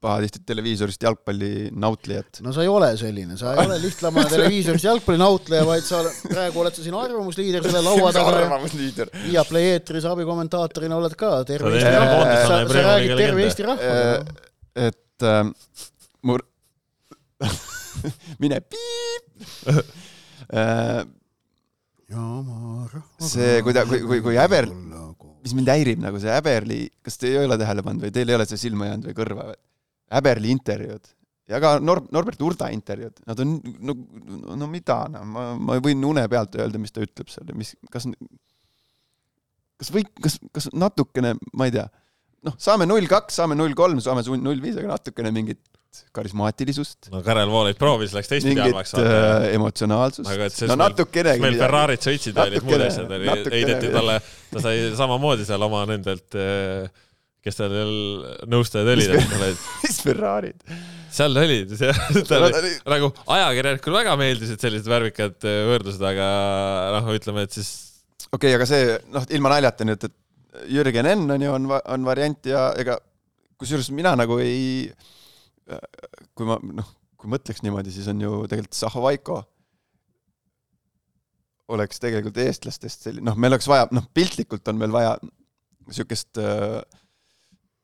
pahatihti televiisorist jalgpalli nautlejat. no sa ei ole selline, sa ei ole lihtlama televiisorist jalgpalli nautleja, vaid sa praegu oled sa siin arvamusliider selle laua taga. arvamusliider. Via Play eetris abikommentaatorina oled ka terve Eesti rahva, sa, sa räägid terve Eesti rahvaga. et äh, mu mine piip äh, see, kui ta, kui, kui, kui Häber, mis mind häirib nagu see Häberli, kas te ei ole tähele pannud või teil ei ole see silma jäänud või kõrva? Häberli intervjuud ja ka Nor-, Norbert Urda intervjuud, nad on no, no mida, no ma, ma võin une pealt öelda, mis ta ütleb seal ja mis, kas kas või, kas, kas natukene, ma ei tea, noh, saame null kaks, saame null kolm, saame null viis, aga natukene mingit karismaatilisust. no Karel Voolaid proovis, läks teistpidi halvaks saada äh,. emotsionaalsust. no natukenegi. meil Ferrarid sõitsid ja olid muud asjad, heideti talle, ta sai samamoodi seal oma nendelt, äh, kes tal nõustajad olid. mis Ferrarid? seal olid, nagu ajakirjanikule väga meeldisid sellised värvikad äh, võrdlused, aga noh, ütleme, et siis. okei okay,, aga see noh, ilma naljata nüüd, et Jürgen Enn on ju, on, on variant ja ega kusjuures mina nagu ei kui ma noh, kui mõtleks niimoodi, siis on ju tegelikult Zahovaiko oleks tegelikult eestlastest selline, noh, meil oleks vaja, noh, piltlikult on meil vaja niisugust äh,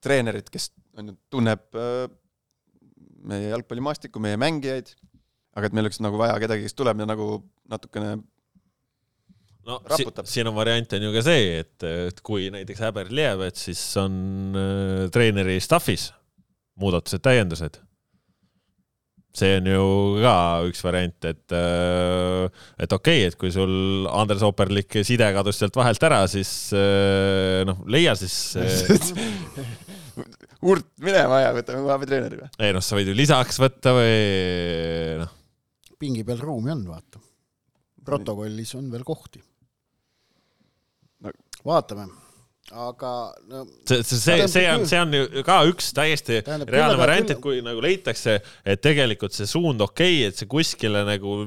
treenerit, kes on ju, tunneb äh, meie jalgpallimaastikku, meie mängijaid, aga et meil oleks nagu vaja kedagi, kes tuleb ja nagu natukene no si siin on variant on ju ka see, et, et kui näiteks Häber jääb, et siis on äh, treeneri staff'is muudatused, täiendused. see on ju ka üks variant, et, äh, et okei okay,, et kui sul Andres Operlik side kadus sealt vahelt ära, siis äh, noh, leia siis Urt minema ja võtame kohe abitreeneri või? ei noh, sa võid ju lisaks võtta või noh. pingi peal ruumi on, vaata. protokollis on veel kohti no.. vaatame aga no see, see, see, see on, see on ju ka üks täiesti tähendab, reaalne variant, et kui nagu leitakse, et tegelikult see suund okei okay,, et see kuskile nagu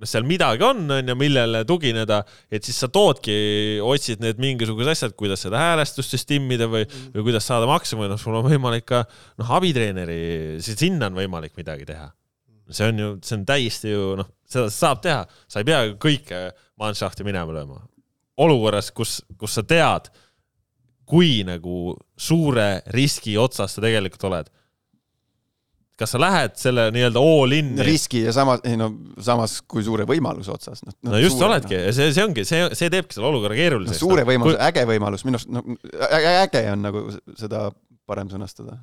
noh, seal midagi on, on ju, millele tugineda, et siis sa toodki, otsid need mingisugused asjad, kuidas seda häälestust siis timmida või mm., või kuidas saada maksimumi, noh, sul on võimalik ka noh, abitreeneri, sinna on võimalik midagi teha. see on ju, see on täiesti ju noh, seda saab teha, sa ei pea kõike manšahti minema lööma. olukorras, kus, kus sa tead kui nagu suure riski otsas sa tegelikult oled kas sa lähed selle nii-öelda all in'i? riski ja samas, ei no samas kui suure võimaluse otsas no,. no just suure, oledki ja see, see ongi, see, see teebki selle olukorra keeruliseks no,. suure võimaluse kui..., äge võimalus, minu arust, no äge on nagu seda parem sõnastada.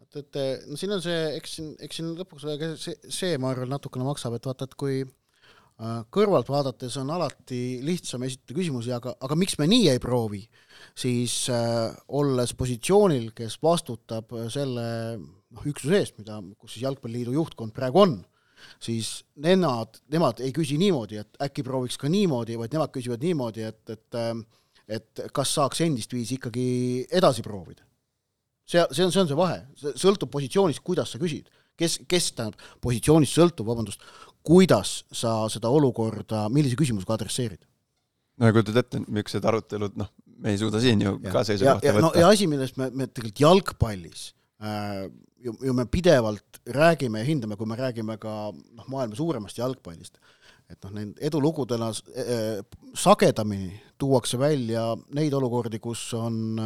et, et no siin on see, eks siin, eks siin lõpuks see, see, ma arvan, natukene maksab, et vaata, et kui äh, kõrvalt vaadates on alati lihtsam esitada küsimusi, aga, aga miks me nii ei proovi, siis äh, olles positsioonil, kes vastutab selle noh, üksuse eest, mida, kus siis Jalgpalliliidu juhtkond praegu on, siis nemad, nemad ei küsi niimoodi, et äkki prooviks ka niimoodi, vaid nemad küsivad niimoodi, et, et et kas saaks endist viisi ikkagi edasi proovida. see, see on, see on see vahe, see sõltub positsioonist, kuidas sa küsid. kes, kes tähendab, positsioonist sõltub, vabandust, kuidas sa seda olukorda, millise küsimusega adresseerid? no ja kujutad ette, niisugused arutelud, noh, me ei suuda siin ju ja, ka seisukohta võtta. no ja asi, millest me, me tegelikult jalgpallis äh, ju, ju me pidevalt räägime ja hindame, kui me räägime ka noh, maailma suuremast jalgpallist, et noh, need edulugudena äh, sagedamini tuuakse välja neid olukordi, kus on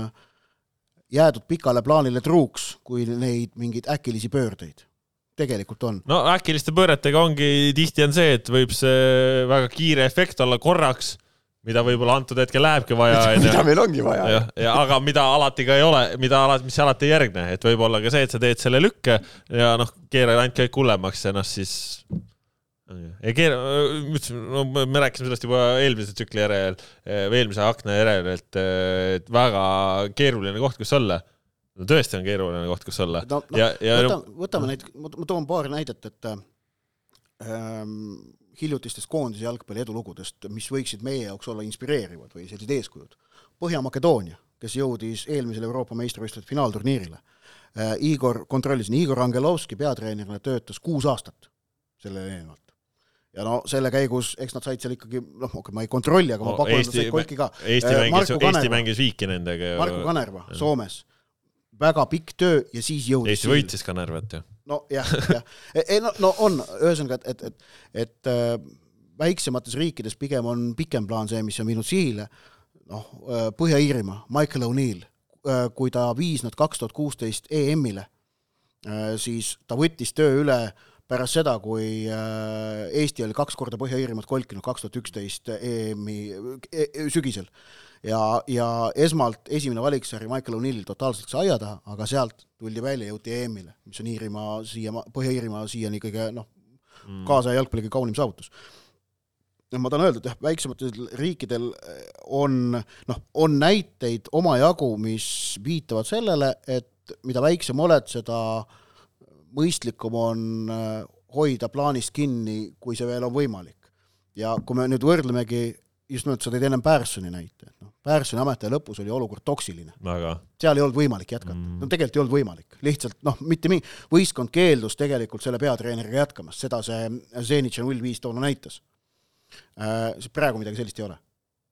jäädud pikale plaanile truuks, kui neid mingeid äkilisi pöördeid tegelikult on. no äkiliste pööretega ongi, tihti on see, et võib see väga kiire efekt olla korraks mida võib-olla antud hetkel lähebki vaja. mida meil ongi vaja. aga mida alati ka ei ole, mida alati, mis alati ei järgne, et võib-olla ka see, et sa teed selle lükke ja noh, keera ainult kõik hullemaks ja noh, siis ei keera, no me rääkisime sellest juba eelmise tsükli järel või eelmise akna järel, et, väga keeruline koht, kus olla. no tõesti on keeruline koht, kus olla no,. No, ja, ja võtame, võtame näiteks, ma toon paar näidet, et ähm, hiljutistest koondise jalgpalli edulugudest, mis võiksid meie jaoks olla inspireerivad või sellised eeskujud. Põhja-Makedoonia, kes jõudis eelmisel Euroopa meistrivõistluste finaalturniirile. Äh, Igor, kontrollisin, Igor Angelovski peatreenerina töötas kuus aastat sellele eelnevalt. ja no selle käigus, eks nad said seal ikkagi, noh, okei ma ei kontrolli, aga no, ma pakun, et nad said kolki ka. Eesti äh, mängis, Eesti mängis viiki nendega. Marko Kanerva Soomes, väga pikk töö ja siis jõudis Eesti võitis Kanervat ju nojah, jah, ei no, no on, ühesõnaga, et, et, et, et äh, väiksemates riikides pigem on pikem plaan see, mis on viinud sihile, noh, äh, Põhja-Iirimaa, Michael O'Neill, äh, kui ta viis nad kaks tuhat kuusteist EM-ile, siis ta võttis töö üle pärast seda, kui Eesti oli kaks korda Põhja-Iirimaad kolkinud kaks tuhat üksteist EM-i e, e, sügisel ja, ja esmalt esimene valiksari Michael O'Neillil totaalselt sai aia taha, aga sealt tuldi välja, jõuti EM-ile, mis on Iirimaa siia, Põhja-Iirimaa siiani kõige noh mm., kaasaja jalgpalli kõige kaunim saavutus. ma tahan öelda, et jah, väiksematel riikidel eh, on noh, on näiteid omajagu, mis viitavad sellele, et mida väiksem oled, seda mõistlikum on eh, hoida plaanist kinni, kui see veel on võimalik. ja kui me nüüd võrdlemegi just nimelt sa tõid ennem Pärsoni näite, noh, Pärsoni ametiaja lõpus oli olukord toksiline. seal ei olnud võimalik jätkata mm., no tegelikult ei olnud võimalik, lihtsalt noh, mitte mi-, võistkond keeldus tegelikult selle peatreeneriga jätkamast, seda see Zenit null viis toona näitas äh,. praegu midagi sellist ei ole.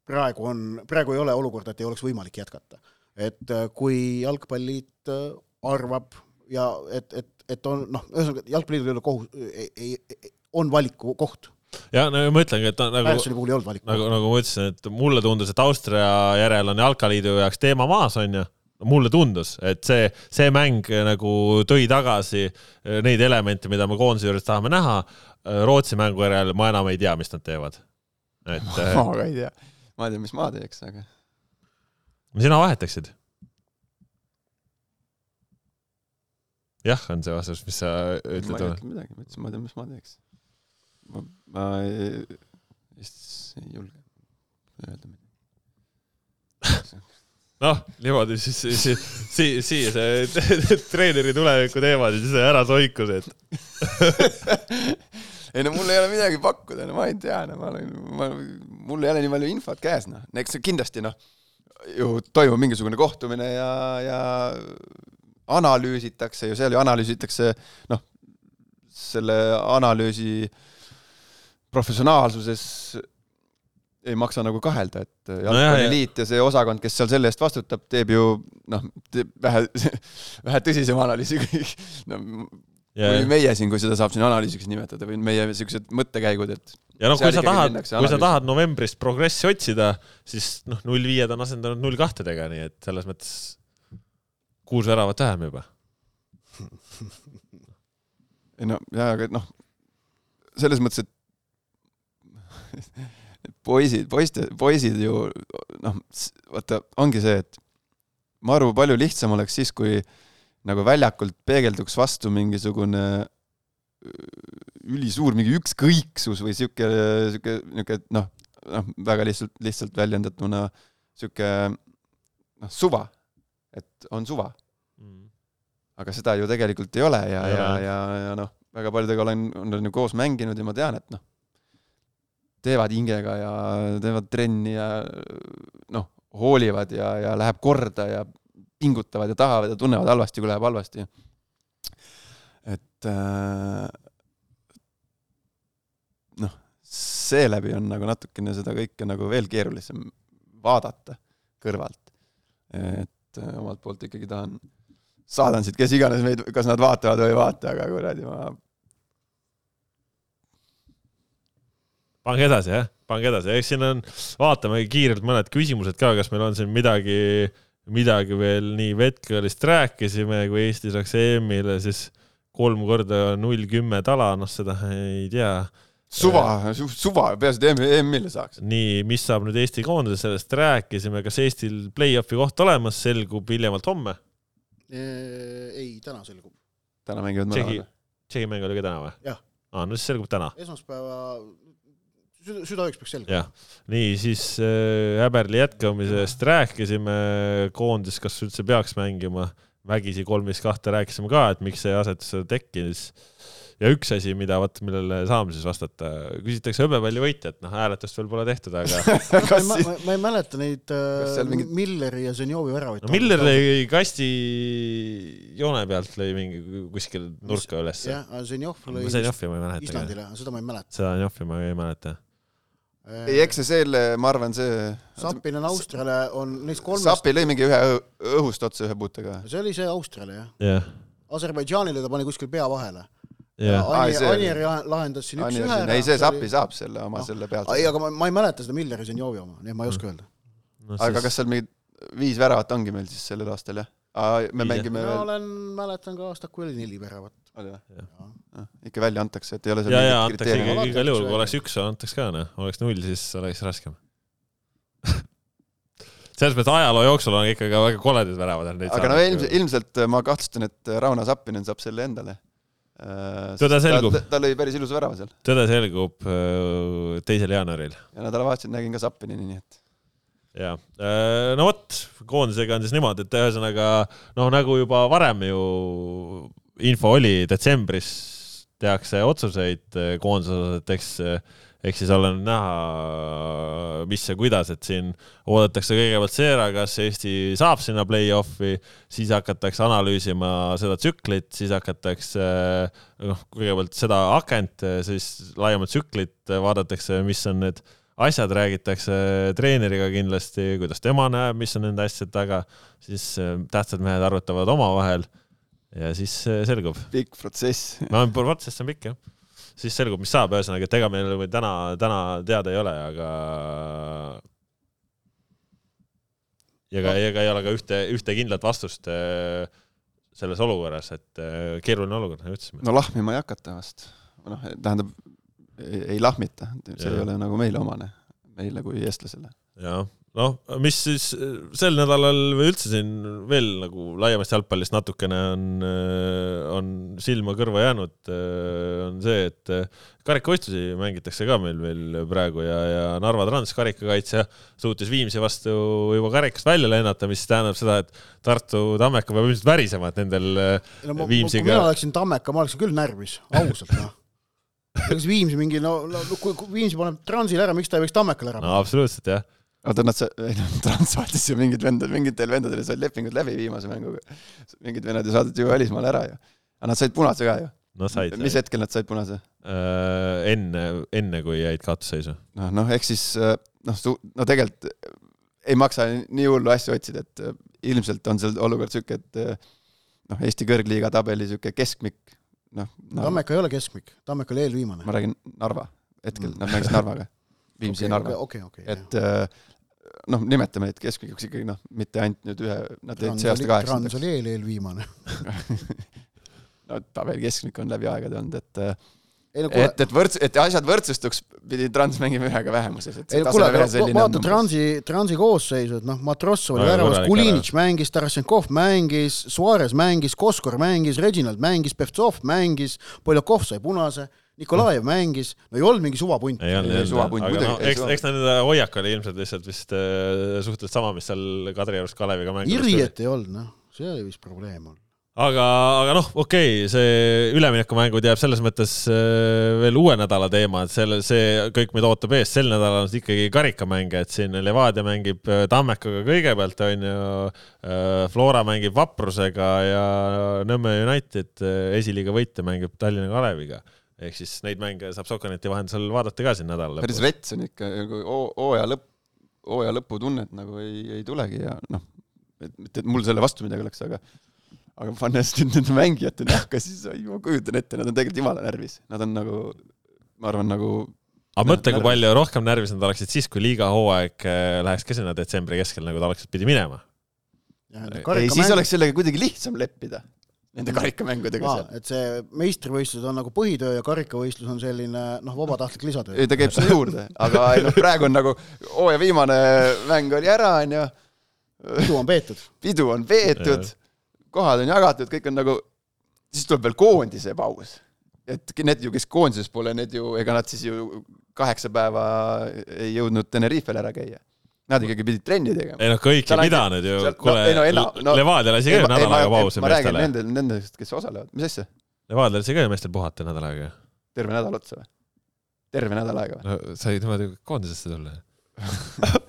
praegu on, praegu ei ole olukorda, et ei oleks võimalik jätkata. et äh, kui Jalgpalliliit äh, arvab ja et, et, et on noh, ühesõnaga Jalgpalliliidul ei ole kohus, on valiku koht ja no ma ütlengi, et nagu, nagu, nagu ma ütlesin, et mulle tundus, et Austria järel on Jalkaliidu jaoks teema maas, onju mulle tundus, et see, see mäng nagu tõi tagasi neid elemente, mida me koondise juures tahame näha. Rootsi mängu järel ma enam ei tea, mis nad teevad. et ma ka ei tea, ma ei tea, mis ma teeks, aga. sina vahetaksid? jah, on see vastus, mis sa ütled? ma ei ütle midagi, ma ütlesin, ma ei tea, mis ma teeks ma, ma vist ei julge öelda midagi. Noh, niimoodi siis, siis, siis siia see treeneri tuleviku teemad ja siis ära soikus, et ei no mul ei ole midagi pakkuda, no ma ei tea, no ma olen, ma, mul ei ole nii palju infot käes, noh, eks kindlasti noh, ju toimub mingisugune kohtumine ja, ja analüüsitakse ju, seal ju analüüsitakse noh, selle analüüsi äh, professionaalsuses ei maksa nagu kahelda, et jalgpalliliit no ja see osakond, kes seal selle eest vastutab, teeb ju noh, vähe, vähe tõsisema analüüsi no, ja, või meie siin, kui seda saab siin analüüsiks nimetada või meie siuksed mõttekäigud, et ja noh, kui sa tahad, kui sa tahad novembrist progressi otsida, siis noh, null viied on asendanud null kahtedega, nii et selles mõttes kuus väravat vähem juba. ei no jaa, aga noh, selles mõttes, et poisid, poiste, poisid ju noh, vaata, ongi see, et maru palju lihtsam oleks siis, kui nagu väljakult peegelduks vastu mingisugune ülisuur mingi ükskõiksus või sihuke, sihuke, nihuke noh, noh, väga lihtsalt, lihtsalt väljendatuna sihuke noh, suva, et on suva. Aga seda ju tegelikult ei ole ja, ja, ole. ja, ja noh, väga paljudega olen, olen ju koos mänginud ja ma tean, et noh, teevad hingega ja teevad trenni ja noh, hoolivad ja, ja läheb korda ja pingutavad ja tahavad ja tunnevad halvasti, kui läheb halvasti. et äh, noh, seeläbi on nagu natukene seda kõike nagu veel keerulisem vaadata kõrvalt. et äh, omalt poolt ikkagi tahan saadan siit, kes iganes meid, kas nad vaatavad või ei vaata, aga kuradi ma pange edasi, jah, pange edasi, eks siin on, vaatame kiirelt mõned küsimused ka, kas meil on siin midagi, midagi veel nii Vetkalist rääkisime, kui Eesti saaks EM-ile, siis kolm korda null kümme tala, noh, seda ei tea. suva, suva, peaasi, et EM-ile saaks. nii, mis saab nüüd Eesti koondise, sellest rääkisime, kas Eestil play-off'i koht olemas, selgub hiljemalt homme. ei, täna selgub. täna mängivad mõlemad., Tšehhi mäng oli ka täna või? Jah. aa, no siis selgub täna. esmaspäeva südaööks peaks jah, nii siis äh, Häberli jätkamisest rääkisime, koondis, kas üldse peaks mängima, vägisi kolm viis kahte rääkisime ka, et miks see asetus tekkis. ja üks asi, mida vot, millele saame siis vastata, küsitakse hõbepalli võitjat, noh hääletust veel pole tehtud, aga kas ma, ma, ma ei mäleta neid äh, mingid- Milleri ja Zenjovi väravaid. no Miller lõi kasti joone pealt lõi mingi kuskil nurka ülesse. jah, Zenjov lõi Zenjovi ma ei mäleta Islandile, seda ma ei mäleta. seda Zenjovi ma ei mäleta. ei, eks see selle, ma arvan, see Sapinen Austriale on neist kolmest, Sapi lõi mingi ühe õhu- õhust otsa ühe puutega. see oli see Austriale jah. jah, Aserbaidžaanile ta pani kuskil pea vahele. jah, Ai, Anier see oli- Anier jah- lahendas siin üks-ühe ära. ei, see Sapi saab selle oma Noh. selle pealt. ei, aga ma, ma ei mäleta seda Milleri Zenjovi oma, nii et ma ei oska öelda. aga kas seal mingid viis väravat ongi meil siis sellel aastal jah? me mängime mina veel, olen, mäletan ka aastat, kui oli neli väravat. Oli või? Ikka välja antakse, et ei ole seal ja, ja mingit antakse igal juhul, kui oleks üks, antaks ka noh, oleks null, siis oleks raskem. selles mõttes ajaloo jooksul on ikkagi väga koledad väravad. aga no ilmselt, ilmselt ma kahtlustan, et Rauno Sappinen saab selle endale. Tõde selgub. ta, ta lõi päris ilusa värava seal. Tõde selgub äh, teisel jaanuaril. Ja nädalavahetusel nägin ka Sappinini, nii et. Ja no vot, koondisega on siis niimoodi, et ühesõnaga noh, nagu juba varem ju info oli, detsembris tehakse otsuseid eh, koondise osas, et eks, eks siis ole näha, mis ja kuidas, et siin oodatakse kõigepealt see ära, kas Eesti saab sinna play-off'i, siis hakatakse analüüsima seda tsüklit, siis hakatakse noh, kõigepealt seda akent, siis laiemat tsüklit vaadatakse, mis on need asjad räägitakse treeneriga kindlasti, kuidas tema näeb, mis on nende asjade taga, siis äh, tähtsad mehed arutavad omavahel ja siis äh, selgub. pikk protsess. no protsess on pikk jah. siis selgub, mis saab, ühesõnaga, et ega meil veel täna, täna teada ei ole, aga ja ka, ega ei ole ka ühte, ühte kindlat vastust äh, selles olukorras, et äh, keeruline olukord, nagu ütlesime. no lahmima ei hakata vast. noh, tähendab, ei, lahmita, see Jah. ei ole nagu meile omane, meile kui eestlasele. jah, noh, mis siis sel nädalal või üldse siin veel nagu laiemast jalgpallist natukene on, on silma kõrva jäänud, on see, et karikavõistlusi mängitakse ka meil veel praegu ja, ja Narva Trans karikakaitsja suutis Viimsi vastu juba karikast välja lennata, mis tähendab seda, et Tartu Tammeka peab ilmselt värisema, et nendel no ma, kui Viimsiga- mina oleksin Tammeka, ma oleksin küll närvis, ausalt noh. kas Viimsi mingi, no, no kui, kui Viimsi paneb Transile ära, miks ta ei võiks Tammekale ära no absoluutselt jah, oota, nad sa-, Trans saatis ju mingid vendad, mingitel vendadel said lepingud läbi viimase mänguga. mingid vennad ju saadeti ju välismaale ära ju. aga nad said punase ka ju. no said, mis hetkel nad said punase? äh, enne, enne kui jäid kaotusseisu. noh, noh, ehk siis äh, noh, no tegelikult ei maksa nii hullu asju otsida, et äh, ilmselt on seal olukord sihuke, et äh, noh, Eesti kõrgliiga tabeli sihuke keskmik noh, Tammeka ei ole keskmik, Tammeka oli eelviimane. ma räägin Narva, hetkel nad mängisid Narvaga, Viimsi ja Narva. okei, okei. et äh, noh, nimetame neid keskmikuks ikkagi noh, mitte ainult nüüd ühe, nad jäid see aasta Trans kaheksandaks. oli eel, eelviimane. no tabeli keskmik on läbi aegade olnud, et ei no kuule et, et võrds-, et asjad võrdsustuks, pidi Trans mängima ühega vähemuses, et see ei kuule, tase veel selline vaata on. Transi, Transi koosseisu, et noh, Matrossov oli Väga väravas, Kulinitš mängis, Tarasenkov mängis, Suarez mängis, Koskor mängis, Reginald mängis, Pevtsov mängis, Poljakov sai punase, Nikolajev mängis, no ei olnud mingi suvapunt. ei olnud, Ei, olnud aga muidugi, ei eks, eks nende hoiak oli ilmselt lihtsalt vist äh, suhteliselt sama, mis seal Kadriorus Kaleviga mängides tuli. Irjet ei olnud, noh, see oli vist probleem olnud. aga, aga noh, okei okay,, see üleminekumängud jääb selles mõttes äh, veel uue nädala teema, et selle, see kõik meid ootab ees, sel nädalal on ikkagi karikamänge, et siin Levadia mängib äh, Tammekaga kõigepealt, on ju, Flora mängib Vaprusega ja Nõmme United äh, esiliiga võitja mängib Tallinna Kaleviga. Ehk siis neid mänge saab Sokaneti vahendusel vaadata ka siin nädala päris lõpus. rets on ikka, nagu hoo- hooaja lõpp, hooaja lõputunnet nagu ei, ei tulegi ja noh, et mitte, et mul selle vastu midagi oleks, aga aga nüüd nende mängijate nahka, siis ma kujutan ette, nad on tegelikult jumala närvis, nad on nagu, ma arvan, nagu aga mõtle, kui palju rohkem närvis nad oleksid siis, kui liiga hooaeg äh, läheks ka sinna detsembri keskel, nagu ta oleks pidi minema. ei, siis oleks sellega kuidagi lihtsam leppida, nende karikamängudega aa, seal. et see meistrivõistlused on nagu põhitöö ja karikavõistlus on selline noh, vabatahtlik lisatöö ei, ta käib sinna juurde, aga ei noh, praegu on nagu hooaja viimane mäng oli ära, onju, pidu on peetud. pidu on peetud, kohad on jagatud, kõik on nagu, siis tuleb veel koondise paus. et need ju, kes koondises pole, need ju, ega nad siis ju kaheksa päeva ei jõudnud Tenerifel ära käia. Nad ikkagi pidid trenni tegema. ei noh, kõik ei pidanud ju kuule no no no- Levadia lasi ka ju nädal aega pausi ma räägin meestele. nendel, nendest, kes osalevad, mis asja, Levadia lasi ka ju meestel puhata nädal aega. terve nädal otsa või? terve nädal aega või? no sai niimoodi koondisesse tulla.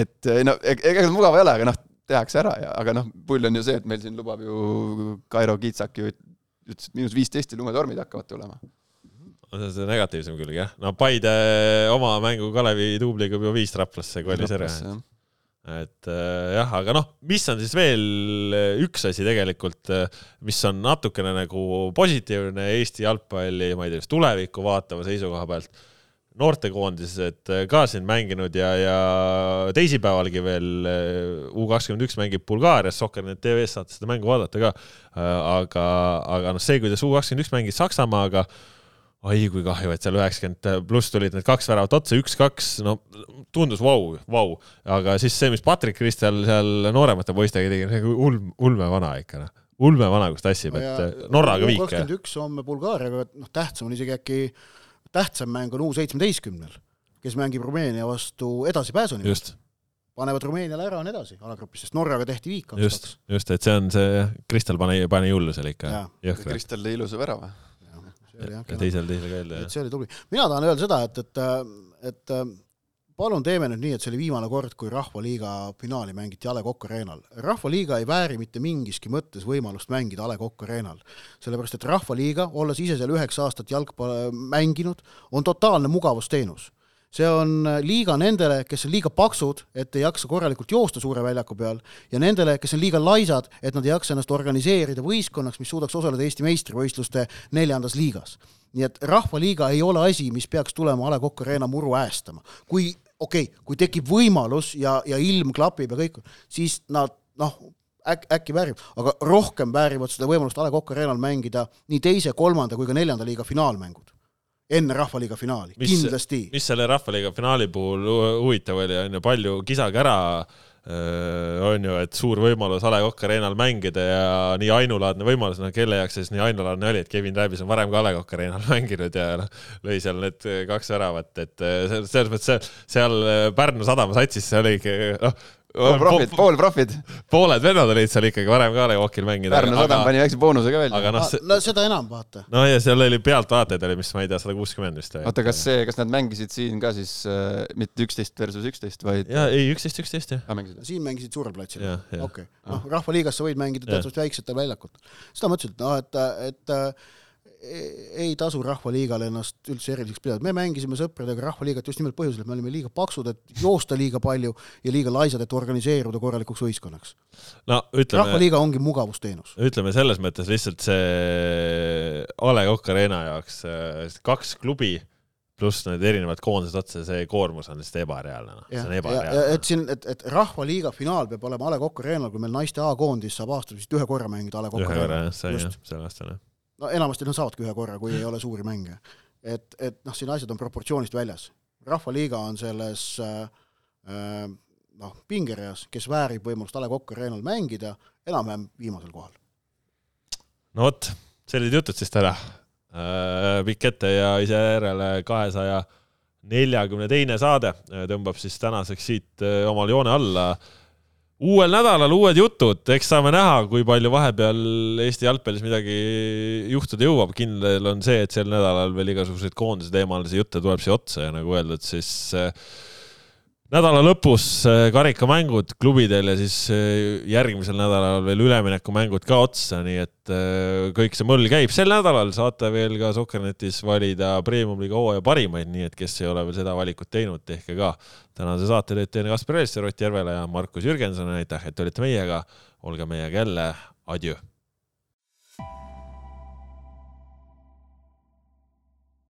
et ei no e- ega see mugav ei ole, aga noh, tehakse ära ja, aga noh, pull on ju see, et meil siin lubab ju Kairo Kitsak ju ütles, et miinus viisteist ja lumetormid hakkavad tulema. See on see negatiivsem külg jah. no Paide oma mängu Kalevi duubliga juba viis Raplasse kolis ära. et äh, jah, aga noh, mis on siis veel äh, üks asi tegelikult, mis on natukene nagu positiivne Eesti jalgpalli, ma ei tea, kas tulevikku vaatava seisukoha pealt, noortekoondised ka siin mänginud ja, ja teisipäevalgi veel U kakskümmend üks mängib Bulgaarias, Soccernet tv-s saate seda mängu vaadata ka. aga, aga noh, see, kuidas U kakskümmend üks mängis Saksamaaga, oi kui kahju, et seal üheksakümmend pluss tulid need kaks väravat otsa, üks-kaks, no tundus vau, vau, aga siis see, mis Patrick Kristel seal nooremate poistega tegi, nagu ulm, ulmevana ikka noh, ulmevana, kus tassib, et Norraga viik. kakskümmend üks homme Bulgaariaga, noh tähtsam on isegi äkki, tähtsam mäng on U seitsmeteistkümnel, kes mängib Rumeenia vastu edasipääsu nimel. just, panevad Rumeeniale ära, on edasi alagrupis, sest Norraga tehti viik just kaks-kaks., just, et see on see, Kristel pani, pani hullu seal ikka. Kristel lõi ilusa värava. Ja teisel, teisel ka jälle et see oli tubli. mina tahan öelda seda, et, et, et palun teeme nüüd nii, et see oli viimane kord, kui Rahvaliiga finaali mängiti A Le Coq Arena'l. rahvaliiga ei vääri mitte mingiski mõttes võimalust mängida A Le Coq Arena'l. sellepärast, et Rahvaliiga, olles ise seal üheksa aastat jalgpalli mänginud, on totaalne mugavusteenus see on liiga nendele, kes on liiga paksud, et ei jaksa korralikult joosta suure väljaku peal ja nendele, kes on liiga laisad, et nad ei jaksa ennast organiseerida võistkonnaks, mis suudaks osaleda Eesti meistrivõistluste neljandas liigas. nii et Rahvaliiga ei ole asi, mis peaks tulema A Le Coq Arena muru äästama. kui, okei okay,, kui tekib võimalus ja, ja ilm klapib ja kõik, siis nad noh, äkki, äkki väärib, aga rohkem väärivad seda võimalust A Le Coq Arena'l mängida nii teise, kolmanda kui ka neljanda liiga finaalmängud enne Rahvaliiga finaali, kindlasti. mis selle Rahvaliiga finaali puhul hu- huvitav oli, on ju palju kisakära, on ju, et suur võimalus A Le Coq Arena'l mängida ja nii ainulaadne võimalus, no kelle jaoks siis nii ainulaadne oli, et Kevin Rääbis on varem ka A Le Coq Arena'l mänginud ja noh, lõi seal need kaks väravat, et se- selles mõttes seal eh, Pärnu sadama satsis, see oligi noh, pool profid, pool profid. pooled vennad olid seal ikkagi varem ka A Le Coq'il mängida. Pärnu sadam pani väikse boonuse ka välja. aga noh, no seda enam, vaata. no ja seal oli pealtvaatajaid oli, mis ma ei tea, sada kuuskümmend vist. oota, kas see, kas nad mängisid siin ka siis äh, mitte üksteist versus üksteist, vaid ja ei, üksteist, üksteist jah. ah, mängisid? siin mängisid suurel platsil okei okay., noh, Rahvaliigas sa võid mängida teatud väiksetel väljakutel. seda ma ütlesin, et noh, et, et ei tasu Rahvaliigal ennast üldse eriliseks pidada, me mängisime sõpradega Rahvaliigat just nimelt põhjusel, et me olime liiga paksud, et joosta liiga palju ja liiga laisad, et organiseeruda korralikuks võistkonnaks. no ütleme. rahvaliiga ongi mugavusteenus. ütleme selles mõttes lihtsalt see A Le Coq Arena jaoks kaks klubi pluss need erinevad koondised otsa, see koormus on lihtsalt ebareaalne, noh, see on ebareaalne. et siin, et, et Rahvaliiga finaal peab olema A Le Coq Arena'l, kui meil naiste A-koondis saab aastas vist ühe korra mängida A Le Coq Arena'l. ühe korra jah, sai jah, sel aastal jah no enamasti nad saavadki ühe korra, kui ei ole suuri mänge. et, et noh, siin asjad on proportsioonist väljas. rahvaliiga on selles äh, äh, noh, pingereas, kes väärib võimalust A Le Coq Arena'l mängida, enam-vähem viimasel kohal. no vot, sellised jutud siis täna äh,. pikk ette ja ise järele kahesaja neljakümne teine saade tõmbab siis tänaseks siit äh, omal joone alla äh, uuel nädalal uued jutud, eks saame näha, kui palju vahepeal Eesti jalgpallis midagi juhtuda jõuab. kindel on see, et sel nädalal veel igasuguseid koondise teemalisi jutte tuleb siia otsa ja nagu öeldud, siis nädala lõpus äh, karikamängud klubidel ja siis äh, järgmisel nädalal veel üleminekumängud ka otsa, nii et äh, kõik see mõll käib. sel nädalal saate veel ka Soccernetis valida Premium-liiga hooaja parimaid, nii et kes ei ole veel seda valikut teinud, tehke ka. tänase saate teed teine Kaspar Elster, Ott Järvela ja Markus Jürgenson, aitäh, et olite meiega. olge meiega jälle, adjöö